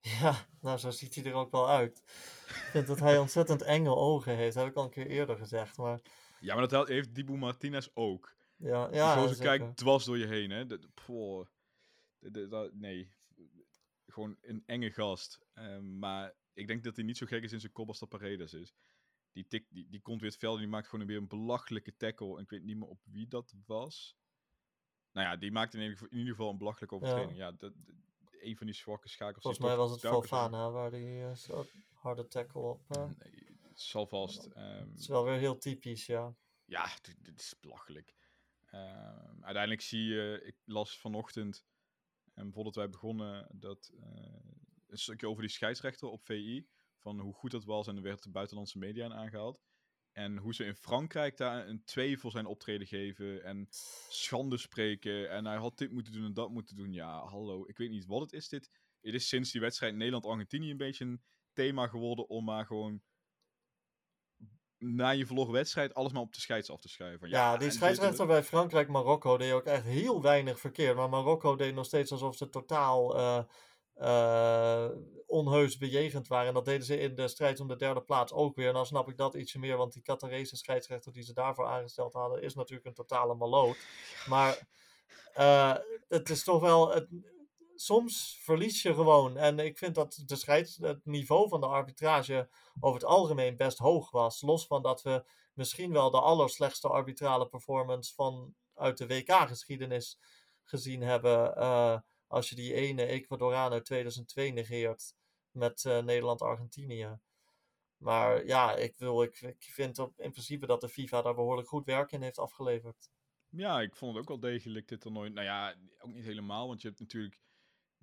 ja, nou zo ziet hij er ook wel uit. Ik vind dat hij ontzettend enge ogen heeft. Dat heb ik al een keer eerder gezegd. Maar Ja, maar dat heeft Dibu Martinez ook. Ja, ja zeker. kijkt dwars door je heen, hè? De, nee. Gewoon een enge gast. Ehm, maar ik denk dat hij niet zo gek is in zijn kop als dat Paredes is. Die, tik, die, die komt weer het veld en die maakt gewoon weer een belachelijke tackle. En ik weet niet meer op wie dat was. Nou ja, die maakt in ieder geval, in ieder geval een belachelijke overtreding. Ja, dat, dat- een van die zwakke schakels. Volgens mij was het Fofana waar die eh, zo harde tackle op. eh, Nee, het zal vast. ehm, Het is wel weer heel typisch, ja. Ja, dit, dit is belachelijk. Ehm, uiteindelijk zie je, ik las vanochtend, en voordat wij begonnen, dat eh, een stukje over die scheidsrechter op VI, van hoe goed dat was en er werd de buitenlandse media aan aangehaald. En hoe ze in Frankrijk daar een 2 voor zijn optreden geven en schande spreken. En hij had dit moeten doen en dat moeten doen. Ja, hallo, ik weet niet wat het is dit. Het is sinds die wedstrijd Nederland-Argentinië een beetje een thema geworden om maar gewoon na je verloren wedstrijd alles maar op de scheids af te schuiven. Ja, en die scheidsrechter bij Frankrijk-Marokko deed ook echt heel weinig verkeerd. Maar Marokko deed nog steeds alsof ze totaal eh, eh, onheus bejegend waren. En dat deden ze in de strijd om de derde plaats ook weer. En dan snap ik dat ietsje meer, want die Qatarese scheidsrechter die ze daarvoor aangesteld hadden, is natuurlijk een totale maloot. Maar uh, het is toch wel. Het, soms verlies je gewoon. En ik vind dat de scheids, het niveau van de arbitrage over het algemeen best hoog was. Los van dat we misschien wel de allerslechtste arbitrale performance van uit de WK-geschiedenis gezien hebben. Uh, als je die ene Ecuadoraan uit 2002 negeert met uh, Nederland-Argentinië. Maar ja, ik, wil, ik, ik vind op, in principe dat de FIFA daar behoorlijk goed werk in heeft afgeleverd. Ja, ik vond het ook wel degelijk dit toernooi. Nou ja, ook niet helemaal, want je hebt natuurlijk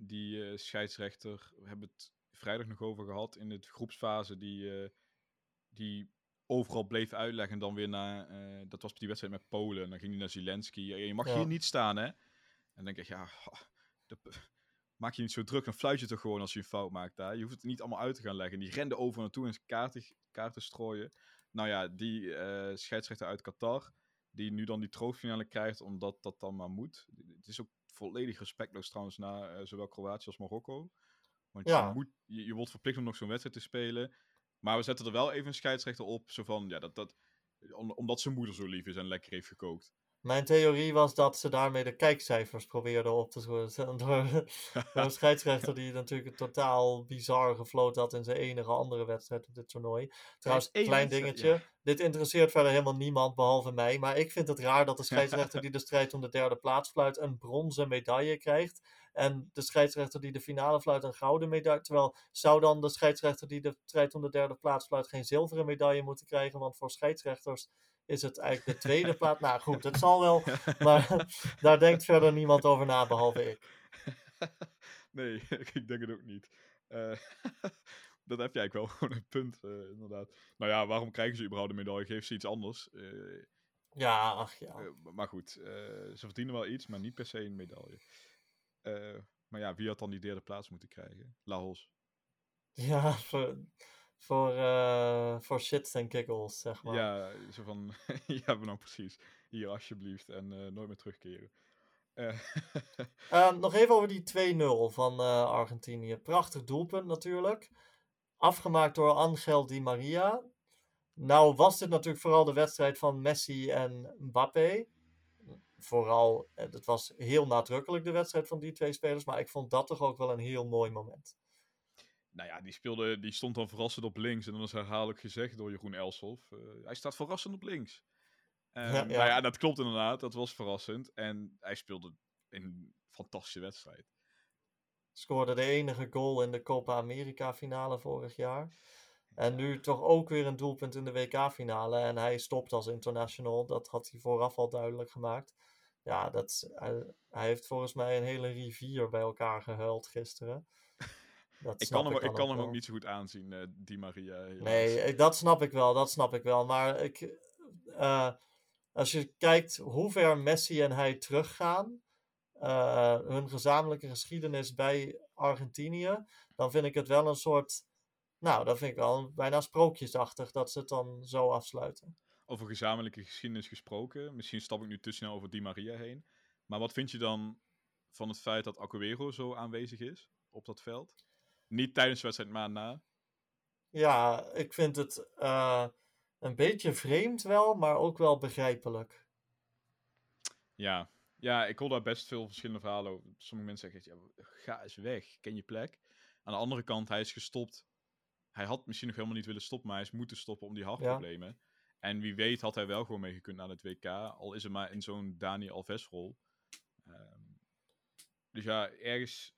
die uh, scheidsrechter. We hebben het vrijdag nog over gehad in de groepsfase. Die, uh, die overal bleef uitleggen. En dan weer naar. Uh, dat was die wedstrijd met Polen. En dan ging hij naar Zelensky. Je mag ja. hier niet staan, hè? En dan denk ik, ja. De, maak je niet zo druk. Dan fluit je toch gewoon als je een fout maakt daar. Je hoeft het niet allemaal uit te gaan leggen. Die rende over naartoe en kaarten, kaarten strooien. Nou ja, die uh, scheidsrechter uit Qatar. Die nu dan die troostfinale krijgt, omdat dat dan maar moet. Het is ook volledig respectloos trouwens naar uh, zowel Kroatië als Marokko. Want ja. je, moet, je, je, wordt verplicht om nog zo'n wedstrijd te spelen. Maar we zetten er wel even een scheidsrechter op. Zo van, ja, dat, dat, om, omdat zijn moeder zo lief is en lekker heeft gekookt. Mijn theorie was dat ze daarmee de kijkcijfers probeerden op te zetten. Door, door een scheidsrechter die natuurlijk een totaal bizar gefloten had in zijn enige andere wedstrijd op dit toernooi. Trouwens, een klein dingetje. Ja. Dit interesseert verder helemaal niemand behalve mij. Maar ik vind het raar dat de scheidsrechter die de strijd om de derde plaats fluit een bronzen medaille krijgt. En de scheidsrechter die de finale fluit een gouden medaille. Terwijl zou dan de scheidsrechter die de strijd om de derde plaats fluit geen zilveren medaille moeten krijgen? Want voor scheidsrechters is het eigenlijk de tweede plaats. Nou goed, het zal wel, maar daar denkt verder niemand over na, behalve ik. Nee, ik denk het ook niet. Uh, dat heb jij wel gewoon een punt, uh, inderdaad. Nou ja, waarom krijgen ze überhaupt een medaille? Geef ze iets anders. Uh, ja, ach ja. maar goed, ze verdienen wel iets, maar niet per se een medaille. maar ja, wie had dan die derde plaats moeten krijgen? Laos. Ja, voor, voor, uh, voor shits en giggles, zeg maar. Ja, zo van, ja, nou precies. Hier alsjeblieft en uh, nooit meer terugkeren. Uh, nog even over die 2-0 van Argentinië. Prachtig doelpunt natuurlijk. Afgemaakt door Angel Di Maria. Nou was dit natuurlijk vooral de wedstrijd van Messi en Mbappé. Vooral, het was heel nadrukkelijk de wedstrijd van die twee spelers. Maar ik vond dat toch ook wel een heel mooi moment nou ja, die, speelde, die stond dan verrassend op links. En dan is herhaaldelijk gezegd door Jeroen Elshoff. Uh, hij staat verrassend op links. Um, ja, ja. Nou ja, dat klopt inderdaad. Dat was verrassend. En hij speelde een fantastische wedstrijd. Scoorde de enige goal in de Copa America finale vorig jaar. En nu toch ook weer een doelpunt in de WK-finale. En hij stopt als international. Dat had hij vooraf al duidelijk gemaakt. Ja, dat, hij, hij heeft volgens mij een hele rivier bij elkaar gehuild gisteren. Dat ik kan hem, ik, kan hem ook niet zo goed aanzien, uh, die Maria. Helaas. Nee, dat snap ik wel, dat snap ik wel. Maar ik, uh, als je kijkt hoe ver Messi en hij teruggaan, uh, hun gezamenlijke geschiedenis bij Argentinië, dan vind ik het wel een soort, nou, dat vind ik wel bijna sprookjesachtig dat ze het dan zo afsluiten. Over gezamenlijke geschiedenis gesproken, misschien stap ik nu te snel over Di Maria heen. Maar wat vind je dan van het feit dat Aguero zo aanwezig is op dat veld? Niet tijdens de wedstrijd, maar na. Ja, ik vind het uh, een beetje vreemd wel, maar ook wel begrijpelijk. Ja, ja ik hoor daar best veel verschillende verhalen over. Sommige mensen zeggen, ja, ga eens weg, ken je plek. Aan de andere kant, hij is gestopt. Hij had misschien nog helemaal niet willen stoppen, maar hij is moeten stoppen om die hartproblemen. Ja. En wie weet had hij wel gewoon meegekund aan het WK, al is het maar in zo'n Dani Alves rol. Um, dus ja, ergens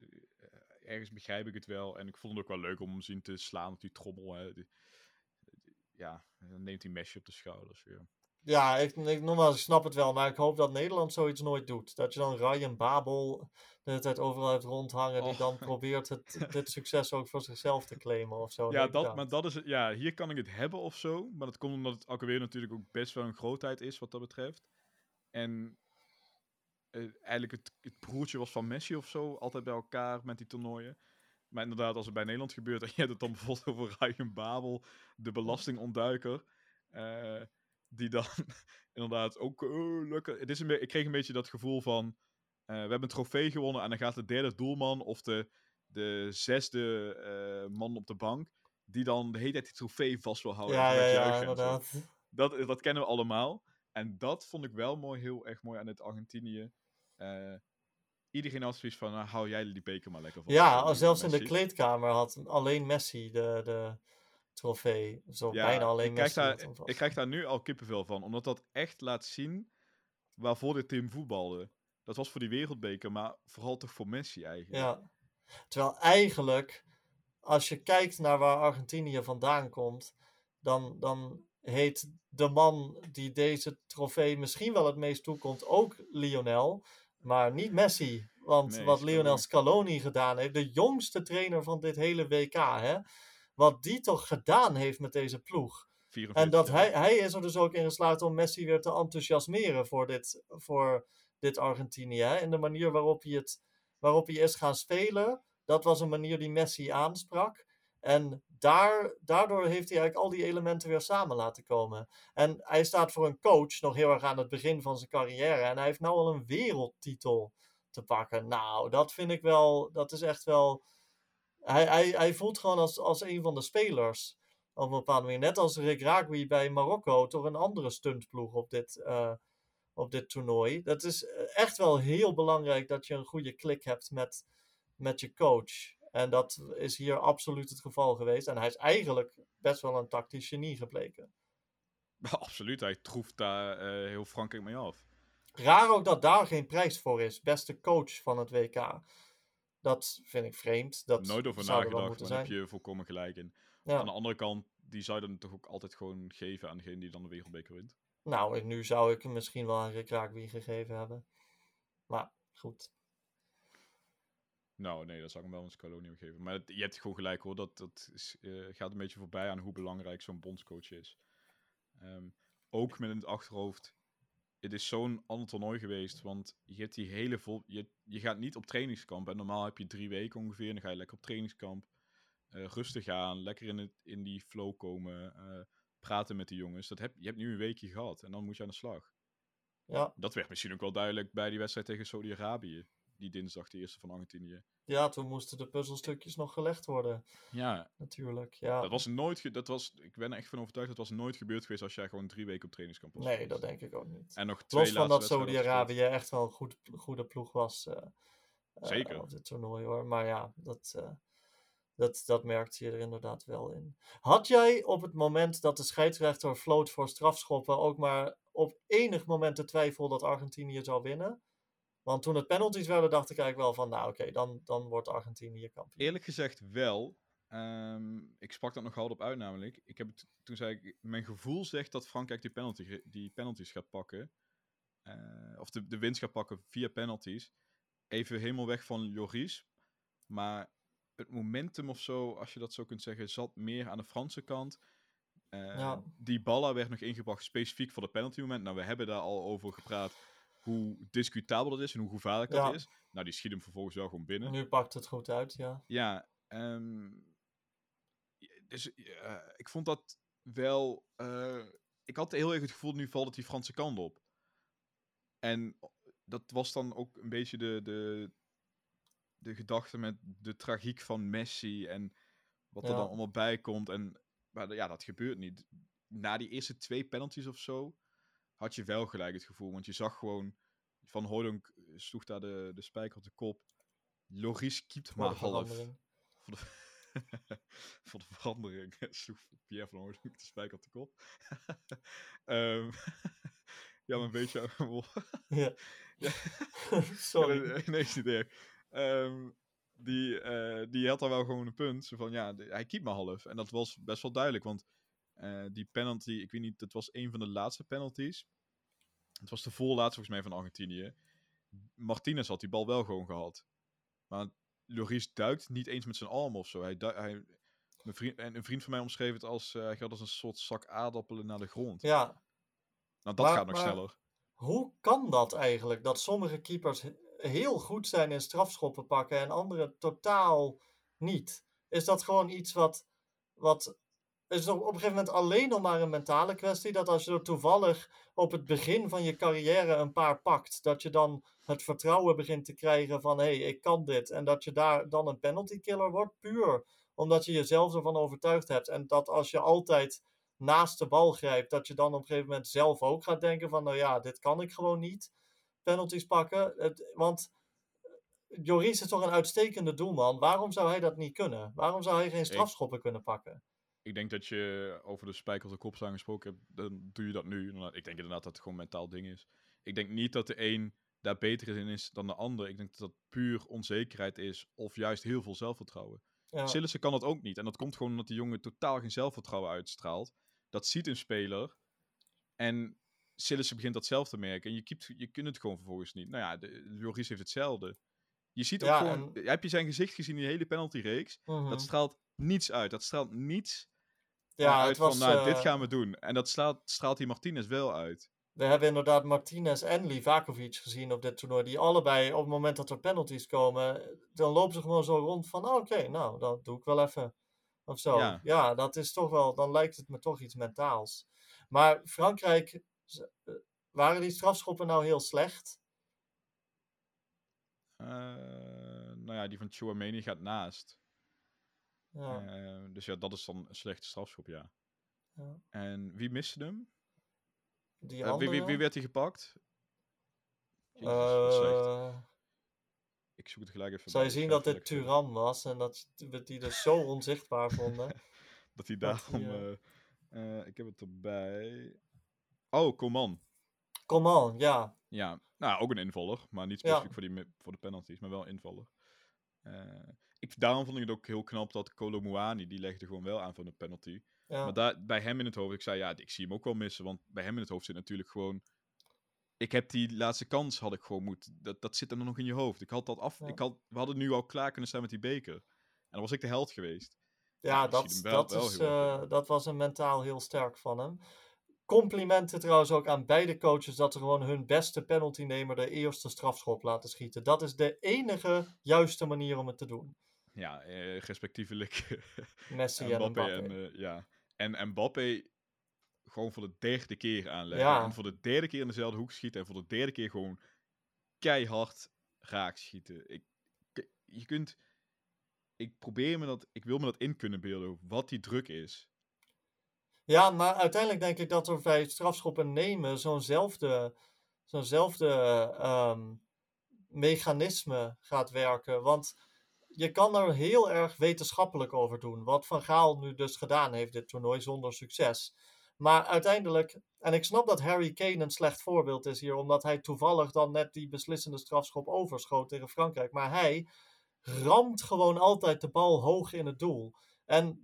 ergens begrijp ik het wel. En ik vond het ook wel leuk om hem zien te slaan op die trommel. Hè. Die, ja, dan neemt hij mesje op de schouders. Ja, ja ik, ik, nogmaals, ik snap het wel. Maar ik hoop dat Nederland zoiets nooit doet. Dat je dan Ryan Babel de hele tijd overal heeft rondhangen. Die dan probeert het, dit succes ook voor zichzelf te claimen of zo. Ja, dat, maar dat is het. Ja, hier kan ik het hebben of zo. Maar dat komt omdat het alweer natuurlijk ook best wel een grootheid is wat dat betreft. En uh, eigenlijk het, het, broertje was van Messi of zo, altijd bij elkaar met die toernooien. Maar inderdaad, als het bij Nederland gebeurt en je hebt het dan bijvoorbeeld over Ryan Babel, de belastingontduiker, uh, die dan inderdaad ook lekker. Het is een ik kreeg een beetje dat gevoel van: we hebben een trofee gewonnen en dan gaat de derde doelman of de, de zesde eh, man op de bank, die dan de hele tijd die trofee vast wil houden. Ja, ja, ja, inderdaad. Dat, dat kennen we allemaal. En dat vond ik wel mooi, heel erg mooi aan het Argentinië. Eh, iedereen had zoiets van, nou, hou jij die beker maar lekker vast. Ja, zelfs in de kleedkamer had alleen Messi de, de trofee. Zo Ja, bijna alleen ik krijg, Messi. had daar, ik krijg daar nu al kippenvel van, omdat dat echt laat zien waarvoor dit team voetbalde. Dat was voor die wereldbeker, maar vooral toch voor Messi eigenlijk. Ja. Terwijl eigenlijk, als je kijkt naar waar Argentinië vandaan komt, dan, dan heet de man die deze trofee misschien wel het meest toekomt ook Lionel, maar niet Messi. Want Nee, wat. Lionel Scaloni gedaan heeft, de jongste trainer van dit hele WK, hè, wat die toch gedaan heeft met deze ploeg. 44 En dat hij, hij is er dus ook in geslaagd om Messi weer te enthousiasmeren voor dit, voor dit Argentinië. Hè? En de manier waarop hij, het, waarop hij is gaan spelen, dat was een manier die Messi aansprak. En daar, daardoor heeft hij eigenlijk al die elementen weer samen laten komen. En hij staat voor een coach nog heel erg aan het begin van zijn carrière. En hij heeft nou al een wereldtitel te pakken. Nou, dat vind ik wel, dat is echt wel. Hij, hij, hij voelt gewoon als, als een van de spelers op een bepaalde manier. Net als Rick Ragui bij Marokko, toch een andere stuntploeg op dit, eh, op dit toernooi. Dat is eh, echt wel heel belangrijk dat je een goede klik hebt met, met je coach. En dat is hier absoluut het geval geweest. En hij is eigenlijk best wel een tactisch genie gebleken. Absoluut, hij troeft daar eh, heel Frankrijk mee af. Raar ook dat daar geen prijs voor is. Beste coach van het WK. Dat vind ik vreemd. Dat Nooit over er nagedacht, daar heb je volkomen gelijk in. Ja. Aan de andere kant, die zou je dan toch ook altijd gewoon geven aan degene die dan de wereldbeker wint. Nou, nu zou ik hem misschien wel aan Rick gegeven hebben. Maar goed. Nou, nee, dat zou ik hem wel een Scaloni geven. Maar je hebt gewoon gelijk hoor, dat, dat is, eh, gaat een beetje voorbij aan hoe belangrijk zo'n bondscoach is. Ehm, ook met in het achterhoofd, het is zo'n ander toernooi geweest, want je hebt die hele vol... Je, je gaat niet op trainingskamp en normaal heb je drie weken ongeveer en dan ga je lekker op trainingskamp. eh, rustig aan, lekker in, het, in die flow komen, eh, praten met de jongens. Dat heb, je hebt nu een weekje gehad en dan moet je aan de slag. Ja, Dat werd misschien ook wel duidelijk bij die wedstrijd tegen Saudi-Arabië. Die dinsdag, de eerste van Argentinië. ja, toen moesten de puzzelstukjes nog gelegd worden. Ja, Natuurlijk. Ja. dat was nooit. Dat was, ik ben er echt van overtuigd, dat was nooit gebeurd geweest als jij gewoon drie weken op trainingskamp was. Nee, dat denk ik ook niet. En nog twee Los van dat Saudi-Arabië echt wel een goed, goede ploeg was. eh, eh, Zeker. op dit toernooi hoor. Maar ja, dat, eh, dat, dat merkte je er inderdaad wel in. Had jij op het moment dat de scheidsrechter floot voor strafschoppen ook maar op enig moment de twijfel dat Argentinië zou winnen? Want toen het penalties werden, dacht ik eigenlijk wel van, nou oké, dan, dan wordt Argentinië kampioen. Eerlijk gezegd wel. Ehm, ik sprak dat nog altijd op uit namelijk. Ik heb het, toen zei ik, mijn gevoel zegt dat Frankrijk die, penalty, die penalties gaat pakken. Eh, of de, de winst gaat pakken via penalties. Even helemaal weg van Lloris. Maar het momentum of zo, als je dat zo kunt zeggen, zat meer aan de Franse kant. Eh, Ja. Die Balla werd nog ingebracht specifiek voor de penalty moment. Nou, we hebben daar al over gepraat hoe discutabel dat is en hoe gevaarlijk Ja. dat is. Nou, die schiet hem vervolgens wel gewoon binnen. Nu pakt het goed uit, ja. Ja, ehm, dus ik vond dat wel. eh, ik had heel erg het gevoel, nu valt het die Franse kant op. En dat was dan ook een beetje de, de, de gedachte met de tragiek van Messi en wat er Ja. dan allemaal bij komt. En maar ja, dat gebeurt niet. Na die eerste twee penalties of zo had je wel gelijk het gevoel, want je zag gewoon Van Hooydonk sloeg daar de, de spijker op de kop. Loris kiept maar half. Voor de, voor de verandering sloeg Pierre van Hooydonk de spijker op de kop. Ehm, ja, maar een beetje... Ja. Sorry. Nee, is niet erg. Ehm, die, eh, die had dan wel gewoon een punt. Zo van, ja, hij keept maar half. En dat was best wel duidelijk, want eh, die penalty, ik weet niet, dat was een van de laatste penalties. Het was de voorlaatste volgens mij van Argentinië. Martinez had die bal wel gewoon gehad. Maar Loris duikt niet eens met zijn arm of zo. Hij, hij, mijn vriend, en een vriend van mij omschreef het als, eh, hij gaat als een soort zak aardappelen naar de grond. Ja, Nou, dat Maar- gaat nog maar- sneller. Hoe kan dat eigenlijk? Dat sommige keepers he- heel goed zijn in strafschoppen pakken en andere totaal niet. Is dat gewoon iets wat. wat is het op een gegeven moment alleen nog maar een mentale kwestie. Dat als je er toevallig op het begin van je carrière een paar pakt, dat je dan het vertrouwen begint te krijgen van hé, hey, ik kan dit. En dat je daar dan een penalty killer wordt, puur omdat je jezelf ervan overtuigd hebt. En dat als je altijd naast de bal grijpt, dat je dan op een gegeven moment zelf ook gaat denken van nou ja, dit kan ik gewoon niet. Penalties pakken. Het, want Joris is toch een uitstekende doelman. Waarom zou hij dat niet kunnen? Waarom zou hij geen strafschoppen kunnen pakken? Ik denk dat je over de spijker op de kop gesproken hebt, dan doe je dat nu. Ik denk inderdaad dat het gewoon een mentaal ding is. Ik denk niet dat de een daar beter in is dan de ander. Ik denk dat dat puur onzekerheid is of juist heel veel zelfvertrouwen. Ja. Sillissen kan dat ook niet. En dat komt gewoon omdat die jongen totaal geen zelfvertrouwen uitstraalt. Dat ziet een speler. En Sillissen begint dat zelf te merken. En je, keept, je kunt het gewoon vervolgens niet. Nou ja, de, Joris heeft hetzelfde. Je ziet ook gewoon... Heb je zijn gezicht gezien in die hele penalty-reeks? Dat mhm. straalt niets uit. Dat straalt niets ja, uit het was, van, nou, dit eh, gaan we doen. En dat straalt, straalt die Martinez wel uit. We hebben inderdaad Martinez en Livakovic gezien op dit toernooi. Die allebei op het moment dat er penalties komen, dan lopen ze gewoon zo rond van, oh, oké, nou, dat doe ik wel even. Of zo. Ja. ja. dat is toch wel, dan lijkt het me toch iets mentaals. Maar Frankrijk, eh, waren die strafschoppen nou heel slecht? Uh, nou ja, die van Chouameni gaat naast. Ja. Uh, dus ja, dat is dan een slechte strafschop, ja. ja. En wie miste hem? Die uh, wie, wie, wie, werd hij gepakt? Jezus, ik zoek het gelijk even Zou je zien dat dit Turan was en dat we die dus zo onzichtbaar vonden? dat hij daarom... ik heb het erbij... Oh, Coman. Coman, ja. Ja, nou, ook een invaller, maar niet specifiek voor, die, voor de penalties, maar wel invaller. Uh, ik, daarom vond ik het ook heel knap dat Kolomuani, die legde gewoon wel aan van de penalty. Maar daar, bij hem in het hoofd, ik zei ja, ik zie hem ook wel missen, want bij hem in het hoofd zit natuurlijk gewoon... Ik heb die laatste kans, had ik gewoon moeten... Dat, dat zit er nog in je hoofd. Ik had dat af... Ik had, we hadden nu al klaar kunnen staan met die beker. En dan was ik de held geweest. Ja, dat, dat, is, uh, dat was een mentaal heel sterk van hem. Complimenten trouwens ook aan beide coaches dat ze gewoon hun beste penaltynemer de eerste strafschop laten schieten. Dat is de enige juiste manier om het te doen. Ja, eh, respectievelijk Messi en Mbappé. En, uh, ja. en Mbappé gewoon voor de derde keer aanleggen. Ja. En voor de derde keer in dezelfde hoek schieten. En voor de derde keer gewoon keihard raak schieten. Ik, je kunt... Ik probeer me dat... Ik wil me dat in kunnen beelden. Wat die druk is. Ja, maar uiteindelijk denk ik dat er bij strafschoppen nemen zo'nzelfde zo'nzelfde um, mechanisme gaat werken. Want je kan er heel erg wetenschappelijk over doen. Wat Van Gaal nu dus gedaan heeft, dit toernooi, zonder succes. Maar uiteindelijk, en ik snap dat Harry Kane een slecht voorbeeld is hier, omdat hij toevallig dan net die beslissende strafschop overschoot tegen Frankrijk. Maar hij ramt gewoon altijd de bal hoog in het doel. En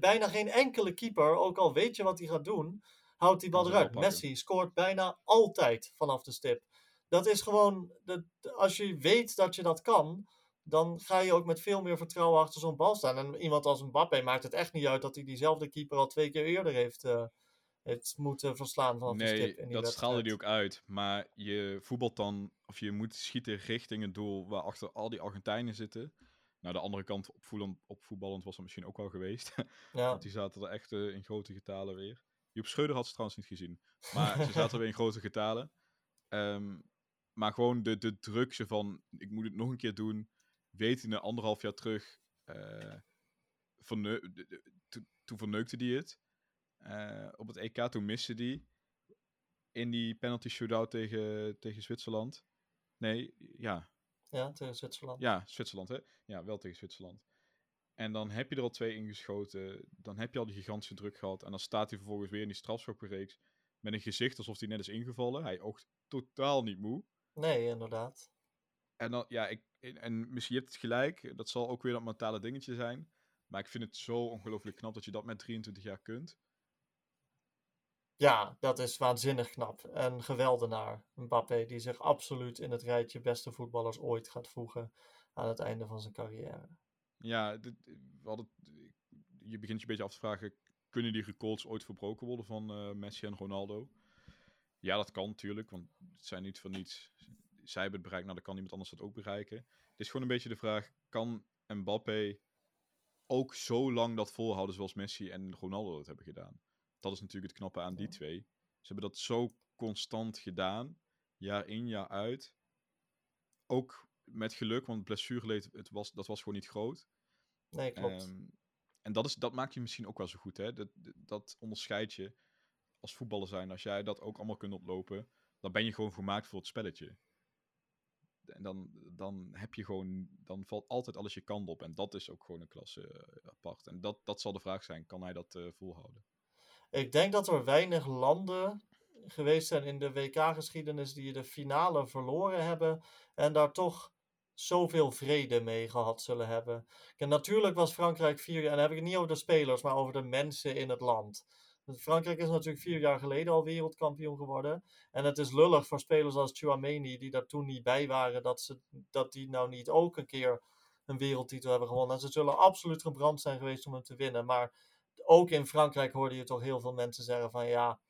bijna geen enkele keeper, ook al weet je wat hij gaat doen, houdt die bal eruit. Messi scoort bijna altijd vanaf de stip. Dat is gewoon, dat, als je weet dat je dat kan, dan ga je ook met veel meer vertrouwen achter zo'n bal staan. En iemand als Mbappé maakt het echt niet uit dat hij diezelfde keeper al twee keer eerder heeft, uh, heeft moeten verslaan vanaf nee, de stip. Die dat straalde hij ook uit. Maar je voetbalt dan, of je moet schieten richting het doel waar achter al die Argentijnen zitten. Nou, de andere kant op, voetballend was er misschien ook wel geweest. Ja. Want die zaten er echt uh, in grote getalen weer. Joep Schreuder had ze trouwens niet gezien. Maar ze zaten weer in grote getalen. Um, maar gewoon de, de druk van, ik moet het nog een keer doen. Weet een anderhalf jaar terug, uh, toen verneukte hij het. Uh, op het EK toen miste hij in die penalty shootout tegen, tegen Zwitserland. Nee, ja, ja, tegen Zwitserland. Ja, Zwitserland, hè? Ja, wel tegen Zwitserland. En dan heb je er al twee ingeschoten. Dan heb je al die gigantische druk gehad. En dan staat hij vervolgens weer in die strafschoppenreeks. Met een gezicht alsof hij net is ingevallen. Hij oogt totaal niet moe. Nee, inderdaad. En dan, ja, ik, en misschien je hebt het gelijk. Dat zal ook weer dat mentale dingetje zijn. Maar ik vind het zo ongelooflijk knap dat je dat met 23 jaar kunt. Ja, dat is waanzinnig knap. En geweldenaar, Mbappé, die zich absoluut in het rijtje beste voetballers ooit gaat voegen aan het einde van zijn carrière. Ja, dit, we hadden, je begint je een beetje af te vragen, kunnen die records ooit verbroken worden van uh, Messi en Ronaldo? Ja, dat kan natuurlijk, want het zijn niet van niets. Zij hebben het bereikt, nou dan kan iemand anders dat ook bereiken. Het is gewoon een beetje de vraag, kan Mbappé ook zo lang dat volhouden zoals Messi en Ronaldo dat hebben gedaan. Dat is natuurlijk het knappe aan die twee. Ze hebben dat zo constant gedaan, jaar in, jaar uit. Ook met geluk, want blessureleed, het was, dat was gewoon niet groot. Nee, klopt. Ehm, en dat, is, dat maakt je misschien ook wel zo goed, hè? Dat, dat onderscheid je als voetballer zijn. Als jij dat ook allemaal kunt oplopen, dan ben je gewoon gemaakt voor het spelletje. En dan, dan heb je gewoon, dan valt altijd alles je kant op. En dat is ook gewoon een klasse eh, apart. En dat, dat zal de vraag zijn, kan hij dat eh, volhouden? Ik denk dat er weinig landen geweest zijn in de WK-geschiedenis die de finale verloren hebben en daar toch zoveel vrede mee gehad zullen hebben. En natuurlijk was Frankrijk vier en dan heb ik het niet over de spelers, maar over de mensen in het land. Frankrijk is natuurlijk vier jaar geleden al wereldkampioen geworden. En het is lullig voor spelers als Chouameni, die daar toen niet bij waren, dat, ze, dat die nou niet ook een keer een wereldtitel hebben gewonnen. En ze zullen absoluut gebrand zijn geweest om hem te winnen. Maar ook in Frankrijk hoorde je toch heel veel mensen zeggen van ja,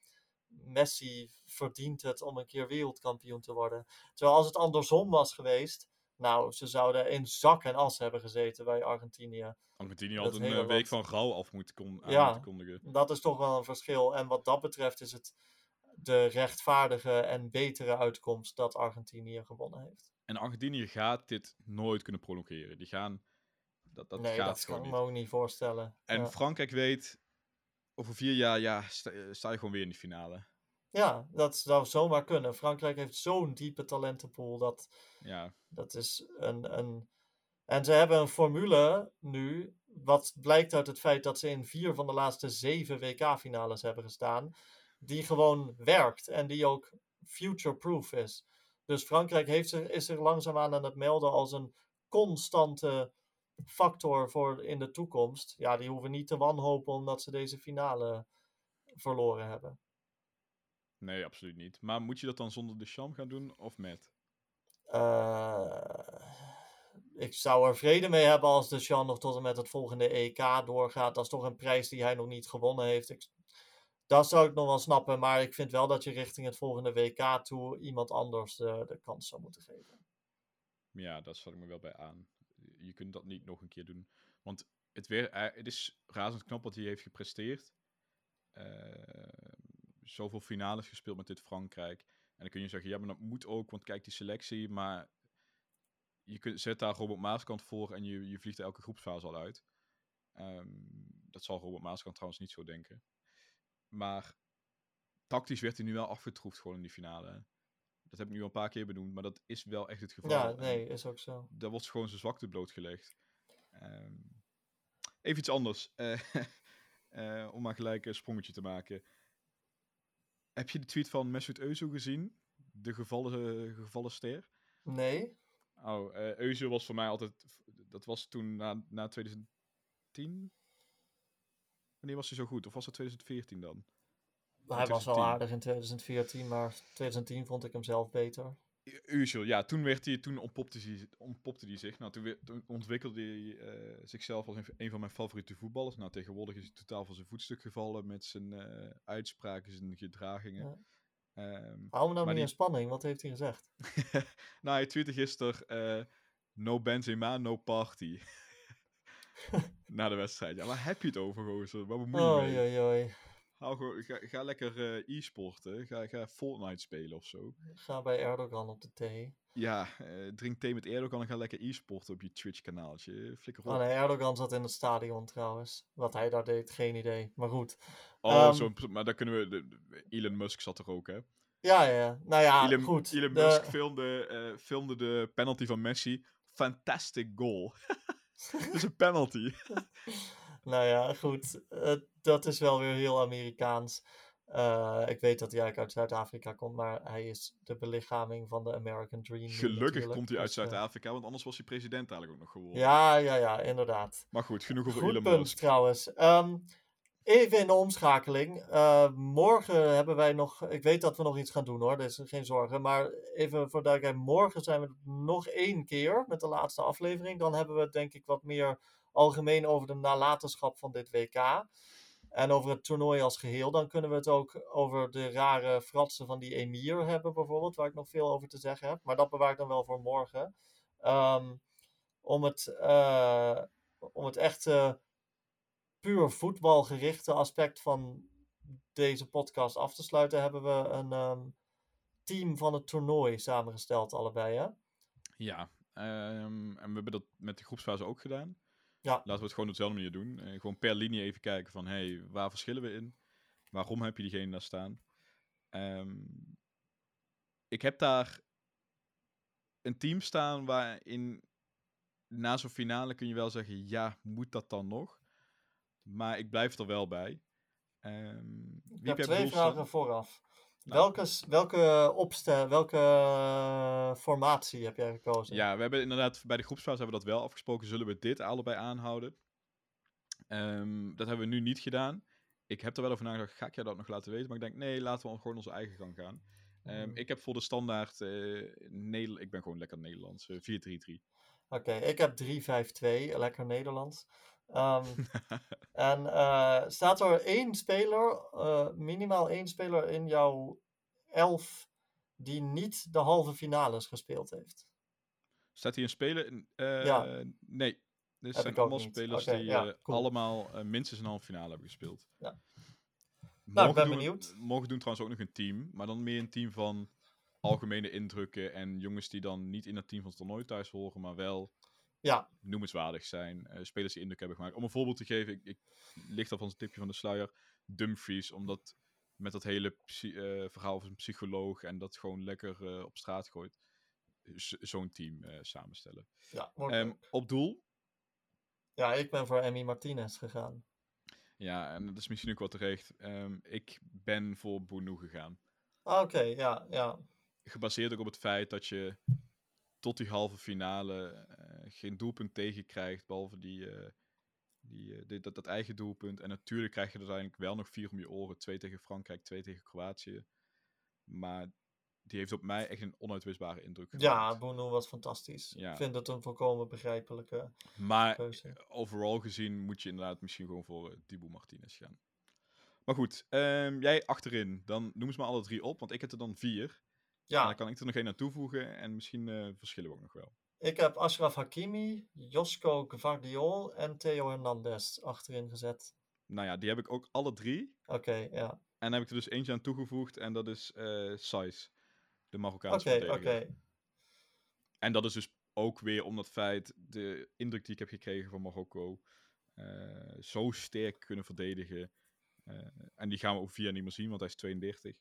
Messi verdient het om een keer wereldkampioen te worden. Terwijl als het andersom was geweest, nou, ze zouden in zak en as hebben gezeten bij Argentinië. Argentinië had een eh, week land. van rouw af moeten, kon, Ja. moeten kondigen. Dat is toch wel een verschil. En wat dat betreft is het de rechtvaardige en betere uitkomst dat Argentinië gewonnen heeft. En Argentinië gaat dit nooit kunnen prolongeren. Die gaan, dat, dat nee, gaat dat kan ik me ook niet voorstellen. En ja. Frankrijk weet, over vier jaar, ja, sta, eh, sta je gewoon weer in de finale. Ja, dat zou zomaar kunnen. Frankrijk heeft zo'n diepe talentenpool dat Ja, Dat is een, een. En ze hebben een formule nu. Wat blijkt uit het feit dat ze in vier van de laatste zeven WK-finales hebben gestaan. Die gewoon werkt en die ook future-proof is. Dus Frankrijk heeft zich, is zich langzaamaan aan het melden als een constante factor voor in de toekomst. Ja, die hoeven niet te wanhopen omdat ze deze finale verloren hebben. Nee, absoluut niet. Maar moet je dat dan zonder de Cham gaan doen of met? Eh, ik zou er vrede mee hebben als de Sean nog tot en met het volgende EK doorgaat. Dat is toch een prijs die hij nog niet gewonnen heeft. Ik, dat zou ik nog wel snappen, maar ik vind wel dat je richting het volgende WK toe iemand anders de, de kans zou moeten geven. Ja, daar zat ik me wel bij aan. Je kunt dat niet nog een keer doen. Want het, weer, eh, het is razend knap wat hij heeft gepresteerd. Eh, zoveel finales gespeeld met dit Frankrijk. En dan kun je zeggen, ja, maar dat moet ook, want kijk die selectie. Maar je kunt, zet daar Robert Maaskant voor en je, je vliegt elke groepsfase al uit. Ehm, dat zal Robert Maaskant trouwens niet zo denken. Maar tactisch werd hij nu wel afgetroefd gewoon in die finale. Dat heb ik nu al een paar keer benoemd, maar dat is wel echt het geval. Ja, nee, is ook zo. daar wordt gewoon zijn zwakte blootgelegd. Ehm, even iets anders. eh, eh, om maar gelijk een sprongetje te maken. Heb je de tweet van Mesut Özil gezien? De gevallen, gevallen ster? Nee? Oh, eh Özil was voor mij altijd... Dat was toen na, na 2010? Wanneer was hij zo goed? Of was dat 2014 dan? Hij was wel 2010. aardig in 2014, maar 2010 vond ik hem zelf beter. Özil, ja, toen, werd hij, toen ontpopte, hij, ontpopte hij zich. Nou, toen, weer- toen ontwikkelde hij eh, zichzelf als een, een van mijn favoriete voetballers. Nou, tegenwoordig is hij totaal van zijn voetstuk gevallen met zijn eh, uitspraken, zijn gedragingen. Ja. Ehm, Hou me nou Maar niet die- in spanning, wat heeft hij gezegd? nou, hij tweette gisteren, eh, no Benzema, no party. Na de wedstrijd. Ja, waar heb je het over, gozer? Waar bemoei je Oh, mee? Hou ga, ga lekker eh, e-sporten. Ga, ga Fortnite spelen of zo. Ga bij Erdogan op de thee. Ja, eh, drink thee met Erdogan en ga lekker e-sporten op je Twitch-kanaaltje. Flikker op. Oh nee, Erdogan zat in het stadion trouwens. Wat hij daar deed, geen idee. Maar goed. Oh, Ehm, zo, maar daar kunnen we... de- Elon Musk zat er ook, hè? Ja, ja. Nou ja, Elon, goed. Elon de- Musk filmde, eh, filmde de penalty van Messi. Fantastic goal. Dat is een penalty. Nou ja, goed. eh, dat is wel weer heel Amerikaans. Eh, ik weet dat hij eigenlijk uit Zuid-Afrika komt, maar hij is de belichaming van de American Dream. Gelukkig natuurlijk, komt hij uit dus, eh, Zuid-Afrika, want anders was hij president eigenlijk ook nog geworden. Ja, ja, ja, inderdaad. Maar goed, genoeg over Elon punt Musk. trouwens. Ehm, even in de omschakeling. Morgen hebben wij nog. Ik weet dat we nog iets gaan doen hoor, dus geen zorgen. Maar even voor duidelijkheid: morgen zijn we nog één keer met de laatste aflevering. Dan hebben we denk ik wat meer algemeen over de nalatenschap van dit WK. En over het toernooi als geheel. Dan kunnen we het ook over de rare fratsen van die Emir hebben, bijvoorbeeld. Waar ik nog veel over te zeggen heb. Maar dat bewaar ik dan wel voor morgen. Ehm, om het. eh, om het echte puur voetbalgerichte aspect van deze podcast af te sluiten, hebben we een ehm, team van het toernooi samengesteld, allebei. Hè? Ja, ehm, en we hebben dat met de groepsfase ook gedaan. Ja. Laten we het gewoon op dezelfde manier doen. Eh, gewoon per linie even kijken van, hey, waar verschillen we in? Waarom heb je diegene daar staan? Ehm, ik heb daar een team staan waarin na zo'n finale kun je wel zeggen, ja, moet dat dan nog? Maar ik blijf er wel bij. Wie Ik heb twee vragen vooraf. Nou. Welke, welke opstel, welke eh, formatie heb jij gekozen? Ja, we hebben inderdaad bij de groepsfase hebben we dat wel afgesproken. Zullen we dit allebei aanhouden? Ehm, dat hebben we nu niet gedaan. Ik heb er wel over nagedacht, ga ik jou dat nog laten weten? Maar ik denk, nee, laten we gewoon onze eigen gang gaan. Ehm, Hmm. ik heb voor de standaard, eh Nederland, ik ben gewoon lekker Nederlands, eh, 4-3-3. Oké, ik heb 3-5-2, lekker Nederlands. Ehm, en eh, staat er één speler, eh, minimaal één speler in jouw elf die niet de halve finales gespeeld heeft? Staat hier een speler? in? Eh, Ja. Nee. Dit Heb zijn allemaal spelers die ja, cool. allemaal minstens een halve finale hebben gespeeld. Ja. Nou, ik ben doen benieuwd. Morgen doen we trouwens ook nog een team, maar dan meer een team van algemene indrukken en jongens die dan niet in het team van het toernooi thuis horen, maar wel Ja, noemenswaardig zijn. eh, spelers die indruk hebben gemaakt. Om een voorbeeld te geven, ik, ik licht al van zijn tipje van de sluier, Dumfries, omdat met dat hele eh, verhaal van een psycholoog en dat gewoon lekker eh, op straat gooit, zo'n team samenstellen. ja, Ehm, op doel, ja, ik ben voor Emmy Martinez gegaan. ja, en dat is misschien ook wat terecht. Ehm, ik ben voor Bounou gegaan. Ah, Oké, ja, ja. Gebaseerd ook op het feit dat je tot die halve finale geen doelpunt tegenkrijgt, behalve die, eh, die, eh, dit- dat, dat eigen doelpunt. En natuurlijk krijg je er uiteindelijk wel nog vier om je oren. Twee tegen Frankrijk, twee tegen Kroatië. Maar die heeft op mij echt een onuitwisbare indruk Ja. Bono was fantastisch. Ja. Ik vind het een volkomen begrijpelijke Maar keuze. overal gezien moet je inderdaad misschien gewoon voor uh, Martinez gaan. Maar goed, ehm, jij achterin. Dan noem ze maar alle drie op, want ik heb er dan vier. En Ja, dan kan ik er nog één aan toevoegen en misschien verschillen we ook nog wel. Ik heb Ashraf Hakimi, Josko Gvardiol en Theo Hernandez achterin gezet. Nou ja, die heb ik ook alle drie. Oké, ja. En dan heb ik er dus eentje aan toegevoegd en dat is Saiz, de Oké, Marokkaanse oké. verdediger. En dat is dus ook weer om dat feit, de indruk die ik heb gekregen van Marokko, eh, zo sterk kunnen verdedigen. Eh, en die gaan we ook via niet meer zien, want hij is 32.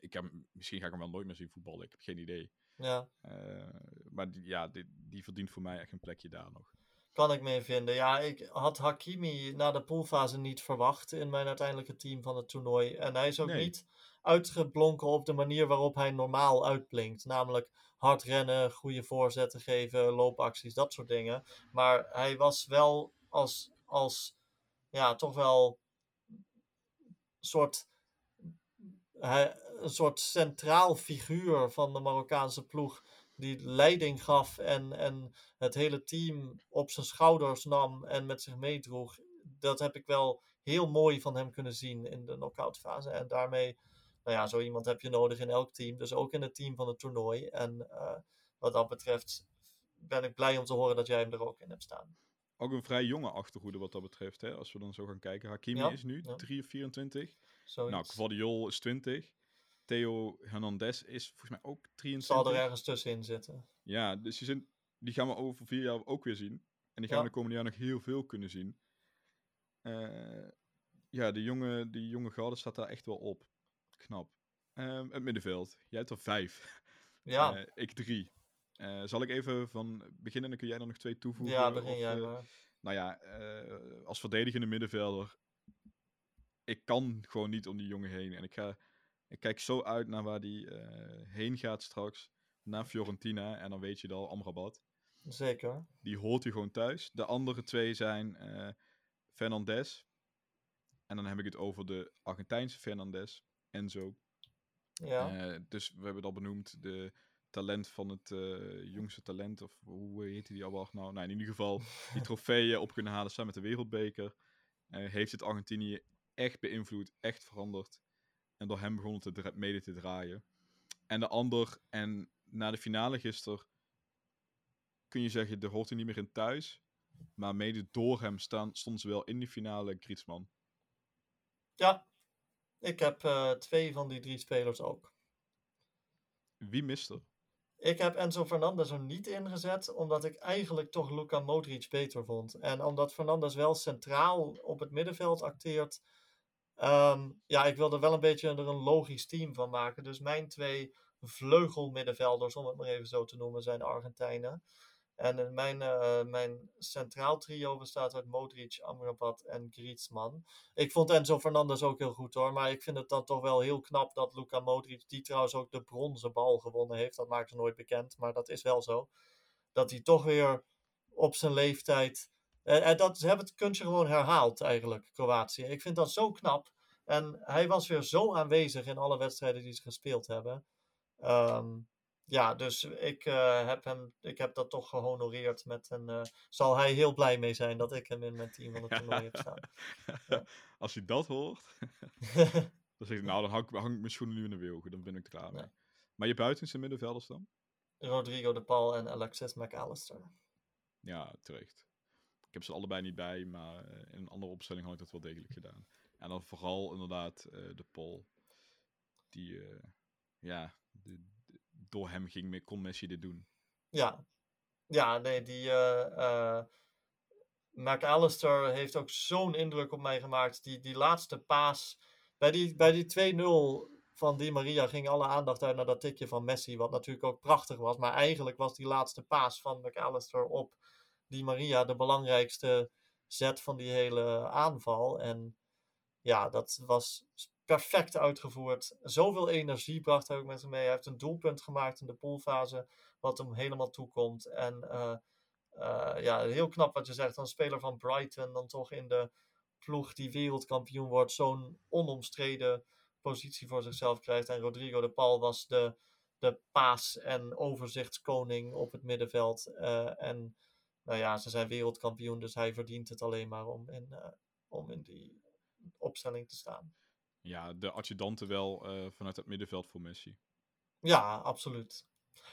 Ik heb, misschien ga ik hem wel nooit meer zien voetballen, ik heb geen idee. Ja, Eh, maar die, ja, die, die verdient voor mij echt een plekje daar nog. kan ik mee vinden. Ja, ik had Hakimi na de poolfase niet verwacht in mijn uiteindelijke team van het toernooi. En hij is ook Nee. niet uitgeblonken op de manier waarop hij normaal uitblinkt. Namelijk hard rennen, goede voorzetten geven, loopacties, dat soort dingen. Maar hij was wel als, als ja, toch wel soort, hij, een soort centraal figuur van de Marokkaanse ploeg. Die leiding gaf en, en het hele team op zijn schouders nam en met zich meedroeg. Dat heb ik wel heel mooi van hem kunnen zien in de knock-out fase. En daarmee, nou ja, zo iemand heb je nodig in elk team. Dus ook in het team van het toernooi. En eh, wat dat betreft ben ik blij om te horen dat jij hem er ook in hebt staan. Ook een vrij jonge achterhoede wat dat betreft, hè, als we dan zo gaan kijken. Hakimi Ja, is nu ja. 3 of 24. Zoiets. Nou, Kvadiol is 20. Theo Hernandez is volgens mij ook 23. zal er ergens tussenin zitten. Ja, dus die, zijn, die gaan we over vier jaar ook weer zien. En die gaan Ja. we de komende jaar nog heel veel kunnen zien. Eh, ja, de jonge, die jonge garde staat daar echt wel op. Knap. Ehm, het middenveld. Jij hebt er vijf. Ja, Eh, ik drie. Eh, zal ik even van beginnen, dan kun jij er nog twee toevoegen? ja begin of, jij maar. nou ja, als verdedigende middenvelder. Ik kan gewoon niet om die jongen heen. En ik, ga, ik kijk zo uit naar waar die eh, heen gaat straks. Naar Fiorentina. En dan weet je het al, Amrabat. Zeker. Die hoort hij gewoon thuis. De andere twee zijn eh Fernandes. En dan heb ik het over de Argentijnse Fernandes. Enzo. Ja. Eh, dus we hebben het al benoemd. De talent van het eh, jongste talent. Of hoe heet die award nou? Nou, in ieder geval die trofeeën op kunnen halen samen met de wereldbeker. Heeft het Argentinië echt beïnvloed, echt veranderd. En door hem begonnen te mede te draaien. En de ander, en na de finale gisteren kun je zeggen, er hoort hij niet meer in thuis. Maar mede door hem staan, stonden ze wel in die finale Griezmann. Ja, ik heb eh, twee van die drie spelers ook. Wie mist er? Ik heb Enzo Fernandez er niet ingezet, omdat ik eigenlijk toch Luka Modric beter vond. En omdat Fernandez wel centraal op het middenveld acteert. Ehm, ja, ik wilde wel een beetje er een logisch team van maken. Dus mijn twee vleugelmiddenvelders, om het maar even zo te noemen, zijn Argentijnen. En eh, mijn, eh, mijn centraal trio bestaat uit Modric, Amrabat en Griezmann. Ik vond Enzo Fernandez ook heel goed hoor. Maar ik vind het dan toch wel heel knap dat Luka Modric, die trouwens ook de bronzen bal gewonnen heeft. Dat maakt ze nooit bekend, maar dat is wel zo. Dat hij toch weer op zijn leeftijd. En dat, ze hebben het kunstje gewoon herhaald eigenlijk, Kroatië. Ik vind dat zo knap. En hij was weer zo aanwezig in alle wedstrijden die ze gespeeld hebben. Ehm, ja, dus ik, eh, heb hem, ik heb dat toch gehonoreerd met een. eh, zal hij heel blij mee zijn dat ik hem in mijn team van het toernooi heb staan. Als je dat hoort, dan zeg ik, nou, dan hang, ik- hang ik mijn schoenen nu in de wilgen. Dan ben ik er klaar mee. Ja. Maar je buitenste middenvelders dan? Rodrigo de Paul en Alexis McAllister. Ja, terecht. Ik heb ze allebei niet bij, maar eh, in een andere opstelling had ik dat wel degelijk gedaan. En dan vooral inderdaad eh, de Paul. Die, eh, ja, door hem ging, me- kon Messi dit doen. Ja, ja nee, die. eh, McAllister heeft ook zo'n indruk op mij gemaakt. Die, die laatste paas. Bij die, bij die 2-0 van Di Maria ging alle aandacht uit naar dat tikje van Messi. Wat natuurlijk ook prachtig was. Maar eigenlijk was die laatste paas van McAllister op Di Maria de belangrijkste zet van die hele aanval. En ja, dat was perfect uitgevoerd. Zoveel energie bracht hij ook met zich mee. Hij heeft een doelpunt gemaakt in de poolfase. Wat hem helemaal toekomt. En eh, eh, ja, heel knap wat je zegt. Een speler van Brighton dan toch in de ploeg die wereldkampioen wordt. Zo'n onomstreden positie voor zichzelf krijgt. En Rodrigo de Paul was de, de paas- en overzichtskoning op het middenveld. Eh, en nou ja, ze zijn wereldkampioen. Dus hij verdient het alleen maar om in, eh, om in die opstelling te staan. Ja, de adjudanten wel eh, vanuit het middenveld voor Messi. Ja, absoluut.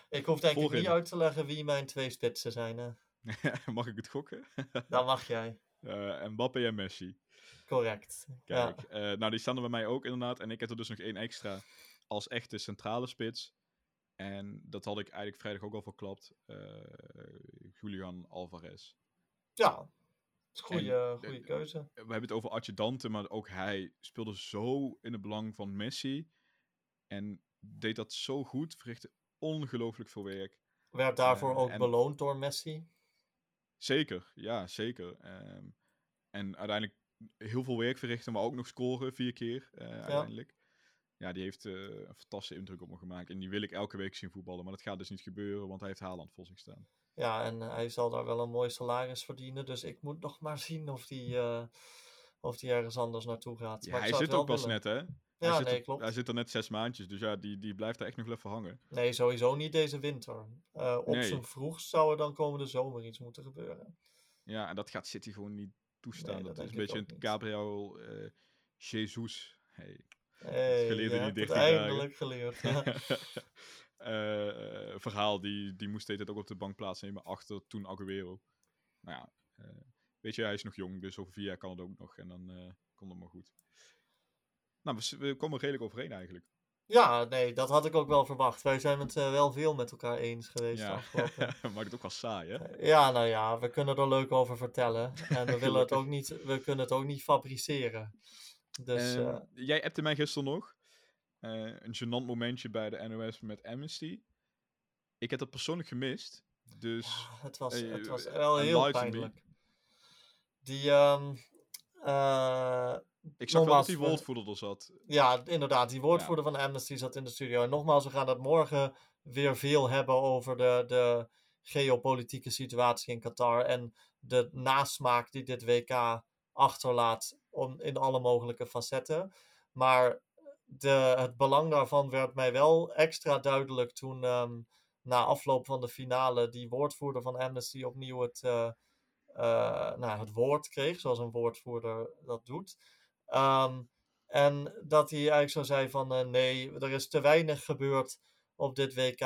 Ik hoef denk ik niet uit te leggen wie mijn twee spitsen zijn. Hè. Mag ik het gokken? Dan mag jij. Eh Mbappé en Messi. Correct. Kijk, Ja. nou die staan er bij mij ook inderdaad. En ik heb er dus nog één extra als echte centrale spits. En dat had ik eigenlijk vrijdag ook al verklapt. eh, Julian Alvarez. Ja, goede, eh, keuze. We hebben het over adjudanten, maar ook hij speelde zo in het belang van Messi. En deed dat zo goed, verrichtte ongelooflijk veel werk. Werd daarvoor eh, ook en- beloond door Messi. Zeker, ja, zeker. Ehm, en uiteindelijk heel veel werk verrichten, maar ook nog scoren vier keer uiteindelijk. Ja, die heeft eh, een fantastische indruk op me gemaakt. En die wil ik elke week zien voetballen. Maar dat gaat dus niet gebeuren, want hij heeft Haaland voor zich staan. Ja, en eh, hij zal daar wel een mooi salaris verdienen. Dus ik moet nog maar zien of die, eh, of die ergens anders naartoe gaat. Ja, Maar hij zit ook pas willen. net, hè? Ja, hij, zit nee, er, klopt. hij zit er net zes maandjes, dus ja, die, die blijft daar echt nog even hangen. Nee, sowieso niet deze winter. Eh, op Nee. zijn vroegst zou er dan komende zomer iets moeten gebeuren. Ja, en dat gaat City gewoon niet toestaan. Nee, dat, dat is een beetje een. Gabriel eh Jesus. Hey. Hey, in die hebt het 13 dagen. eindelijk geleerd. ja. Eh, eh, verhaal, die, die moest tijd ook op de bank plaatsnemen achter toen Aguero. Nou ja, eh, weet je, hij is nog jong, dus over vier jaar kan het ook nog. En dan eh komt het maar goed. Nou, we, komen redelijk overeen eigenlijk. Ja, nee, dat had ik ook wel verwacht. Wij zijn het wel veel met elkaar eens geweest Ja, maakt het ook wel saai, hè? Ja, nou ja, we kunnen er leuk over vertellen. En we, willen het ook niet, we kunnen het ook niet fabriceren. Dus eh, Jij appte mij gisteren nog. eh, een gênant momentje bij de NOS met Amnesty. Ik heb dat persoonlijk gemist. Dus ja, het, was, eh, het was wel heel pijnlijk. Die, ehm, eh, ik zag wel dat die woordvoerder er zat. ja, inderdaad, die woordvoerder van Amnesty zat in de studio. En nogmaals, we gaan het morgen weer veel hebben over de, de geopolitieke situatie in Qatar. En de nasmaak die dit WK achterlaat om, in alle mogelijke facetten. Maar de, het belang daarvan werd mij wel extra duidelijk toen ehm, na afloop van de finale die woordvoerder van Amnesty opnieuw het, eh, nou, het woord kreeg, zoals een woordvoerder dat doet. Ehm, en dat hij eigenlijk zo zei van eh, nee, er is te weinig gebeurd op dit WK.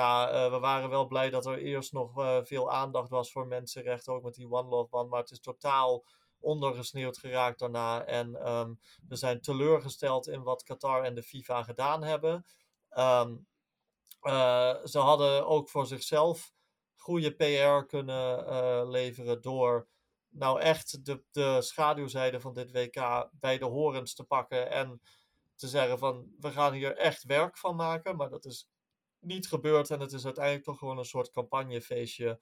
We waren wel blij dat er eerst nog veel aandacht was voor mensenrechten, ook met die One Love Band, maar het is totaal ondergesneeuwd geraakt daarna. En ehm, we zijn teleurgesteld in wat Qatar en de FIFA gedaan hebben. Ehm, eh, ze hadden ook voor zichzelf goede PR kunnen leveren door nou echt de, de schaduwzijde van dit WK bij de horens te pakken en te zeggen van we gaan hier echt werk van maken. Maar dat is niet gebeurd en het is uiteindelijk toch gewoon een soort campagnefeestje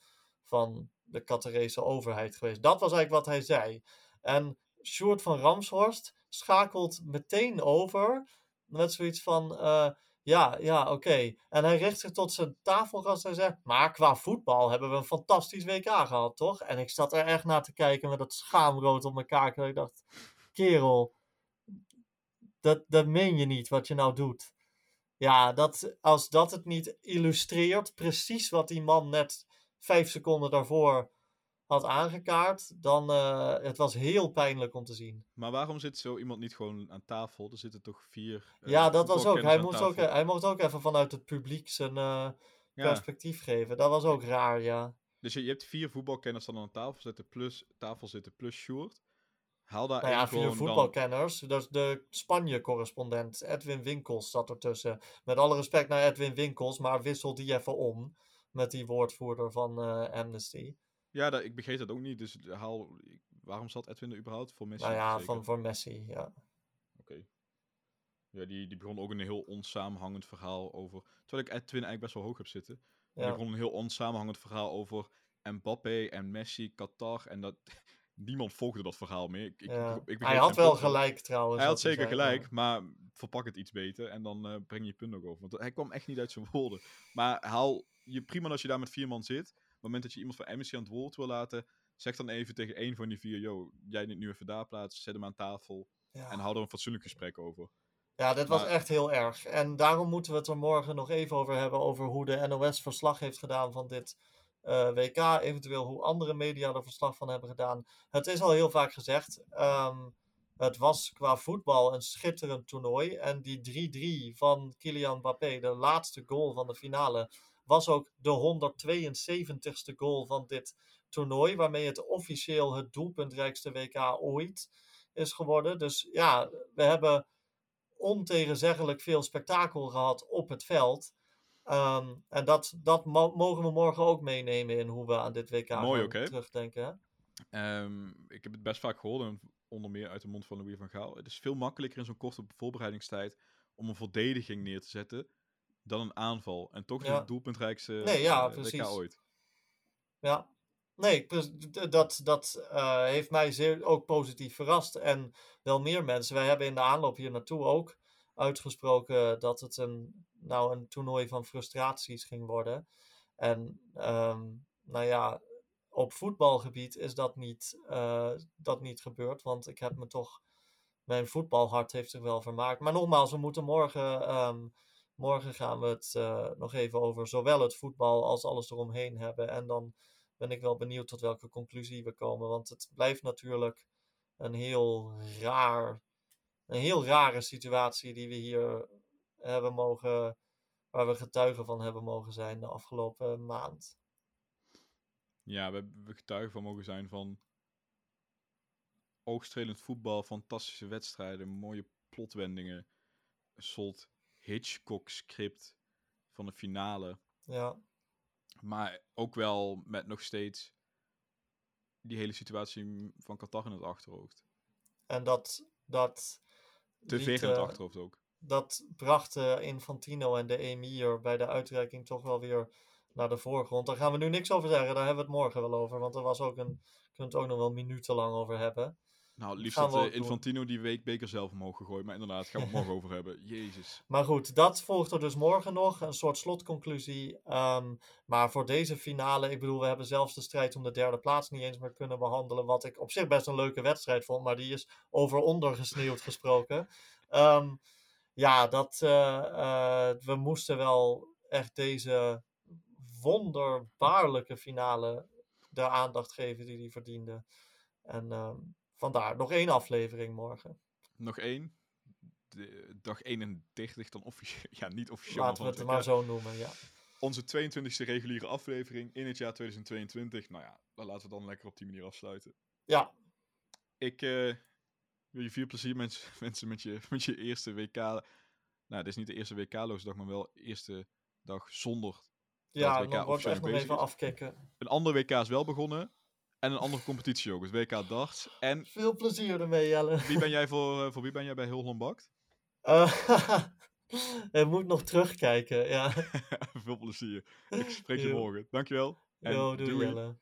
van de Qatarese overheid geweest. Dat was eigenlijk wat hij zei. En Sjoerd van Ramshorst schakelt meteen over met zoiets van... Uh, ja, ja, oké. En hij richt zich tot zijn tafelgast en zegt... Maar qua voetbal hebben we een fantastisch WK gehad, toch? En ik zat er echt naar te kijken met dat schaamrood op mijn kaak. En ik dacht, kerel, dat, dat meen je niet wat je nou doet. Ja, dat, als dat het niet illustreert, precies wat die man net vijf seconden daarvoor had aangekaart, dan uh, het was heel pijnlijk om te zien. Maar waarom zit zo iemand niet gewoon aan tafel? Er zitten toch vier. Uh, ja, dat was ook. Hij moest ook, hij mocht ook even vanuit het publiek zijn uh, perspectief geven. Dat was ook raar, ja. Dus je, je hebt vier voetbalkenners dan aan tafel zitten, plus, tafel zitten, plus Sjoerd. Haal daar nou ja, vier voetbalkenners. Dan... Dus de Spanje-correspondent Edwin Winkels zat ertussen. Met alle respect naar Edwin Winkels, maar wissel die even om met die woordvoerder van Amnesty. Ja, dat, ik begreep dat ook niet. Dus haal, waarom zat Edwin er überhaupt voor Messi? Nou ja, van, voor Messi, ja. Oké. Ja, die, die begon ook een heel onsamenhangend verhaal over... Terwijl ik Edwin eigenlijk best wel hoog heb zitten. Ja. Die begon een heel onsamenhangend verhaal over Mbappé en Messi, Qatar. En dat... Niemand volgde dat verhaal meer. Ik, ja. ik, Hij had wel gelijk trouwens. Hij had zeker gelijk, maar verpak het iets beter en dan uh, breng je punt ook over. Want hij kwam echt niet uit zijn woorden. Maar haal je prima als je daar met vier man zit het moment dat je iemand van Amnesty aan het woord wil laten, zeg dan even tegen één van die vier, yo, jij niet nu even daar plaatsen, zet hem aan tafel en hou er een fatsoenlijk gesprek over. Ja, dit was echt heel erg. En daarom moeten we het er morgen nog even over hebben, over hoe de NOS verslag heeft gedaan van dit uh, eh, WK, eventueel hoe andere media er verslag van hebben gedaan. Het is al heel vaak gezegd, um, het was qua voetbal een schitterend toernooi. En die 3-3 van Kylian Mbappé, de laatste goal van de finale, was ook de 172ste goal van dit toernooi. Waarmee het officieel het doelpuntrijkste WK ooit is geworden. Dus ja, we hebben ontegenzeggelijk veel spektakel gehad op het veld. Ehm, en dat, dat mogen we morgen ook meenemen in hoe we aan dit WK Mooi terugdenken. Um, ik heb het best vaak gehoord, onder meer uit de mond van Louis van Gaal. Het is veel makkelijker in zo'n korte voorbereidingstijd om een verdediging neer te zetten dan een aanval. En toch ja. de doelpuntrijkste nee, ja, uh, ooit. Ja, nee, dat, dat uh, heeft mij zeer ook positief verrast. En wel meer mensen. Wij hebben in de aanloop hier naartoe ook uitgesproken dat het een, nou, een toernooi van frustraties ging worden. En um, nou ja, op voetbalgebied is dat niet, uh, dat niet gebeurd. Want ik heb me toch. Mijn voetbalhart heeft zich wel vermaakt. Maar nogmaals, we moeten morgen um, Morgen gaan we het uh, nog even over zowel het voetbal als alles eromheen hebben. En dan ben ik wel benieuwd tot welke conclusie we komen. Want het blijft natuurlijk een heel raar, een heel rare situatie die we hier hebben mogen, waar we getuigen van hebben mogen zijn de afgelopen maand. Ja, we hebben getuigen van mogen zijn van oogstrelend voetbal, fantastische wedstrijden, mooie plotwendingen, soort Hitchcock-script van de finale. Ja. Maar ook wel met nog steeds die hele situatie van Qatar in het achterhoofd. En dat... dat Te ver in het achterhoofd ook. Dat bracht Infantino en de emir bij de uitreiking toch wel weer naar de voorgrond. Daar gaan we nu niks over zeggen, daar hebben we het morgen wel over. Want er was ook een... Kunnen het ook nog wel minutenlang over hebben. Nou, liefst had uh, Infantino die weekbeker zelf omhoog gegooid. Maar inderdaad, gaan we het morgen over hebben. Jezus. Maar goed, dat volgt er dus morgen nog. Een soort slotconclusie. Ehm, maar voor deze finale, ik bedoel, we hebben zelfs de strijd om de derde plaats niet eens meer kunnen behandelen. Wat ik op zich best een leuke wedstrijd vond. Maar die is over ondergesneeuwd gesproken. Ehm, ja, dat, uh, uh, we moesten wel echt deze wonderbaarlijke finale de aandacht geven die die verdiende. En um, Vandaar, nog één aflevering morgen. Nog één? de, dag 31 dan officieel, ja niet officieel. Laten we het maar zo noemen, ja. Onze 22e reguliere aflevering in het jaar 2022. Nou ja, dan laten we dan lekker op die manier afsluiten. Ja, Ik eh, wil je veel plezier mens- wensen met je, met je eerste WK. Nou, dit is niet de eerste WK-loze dag, maar wel eerste dag zonder. ja WK dan wordt echt nog even afkicken. Een andere WK is wel begonnen. En een andere competitie ook, het WK darts. En Veel plezier ermee, Jelle. wie ben jij voor, eh, voor wie ben jij bij Heel Bakt? Eh, je moet nog terugkijken, ja. Veel plezier. Ik spreek je morgen. Dankjewel. En Yo, doei doei. Jelle.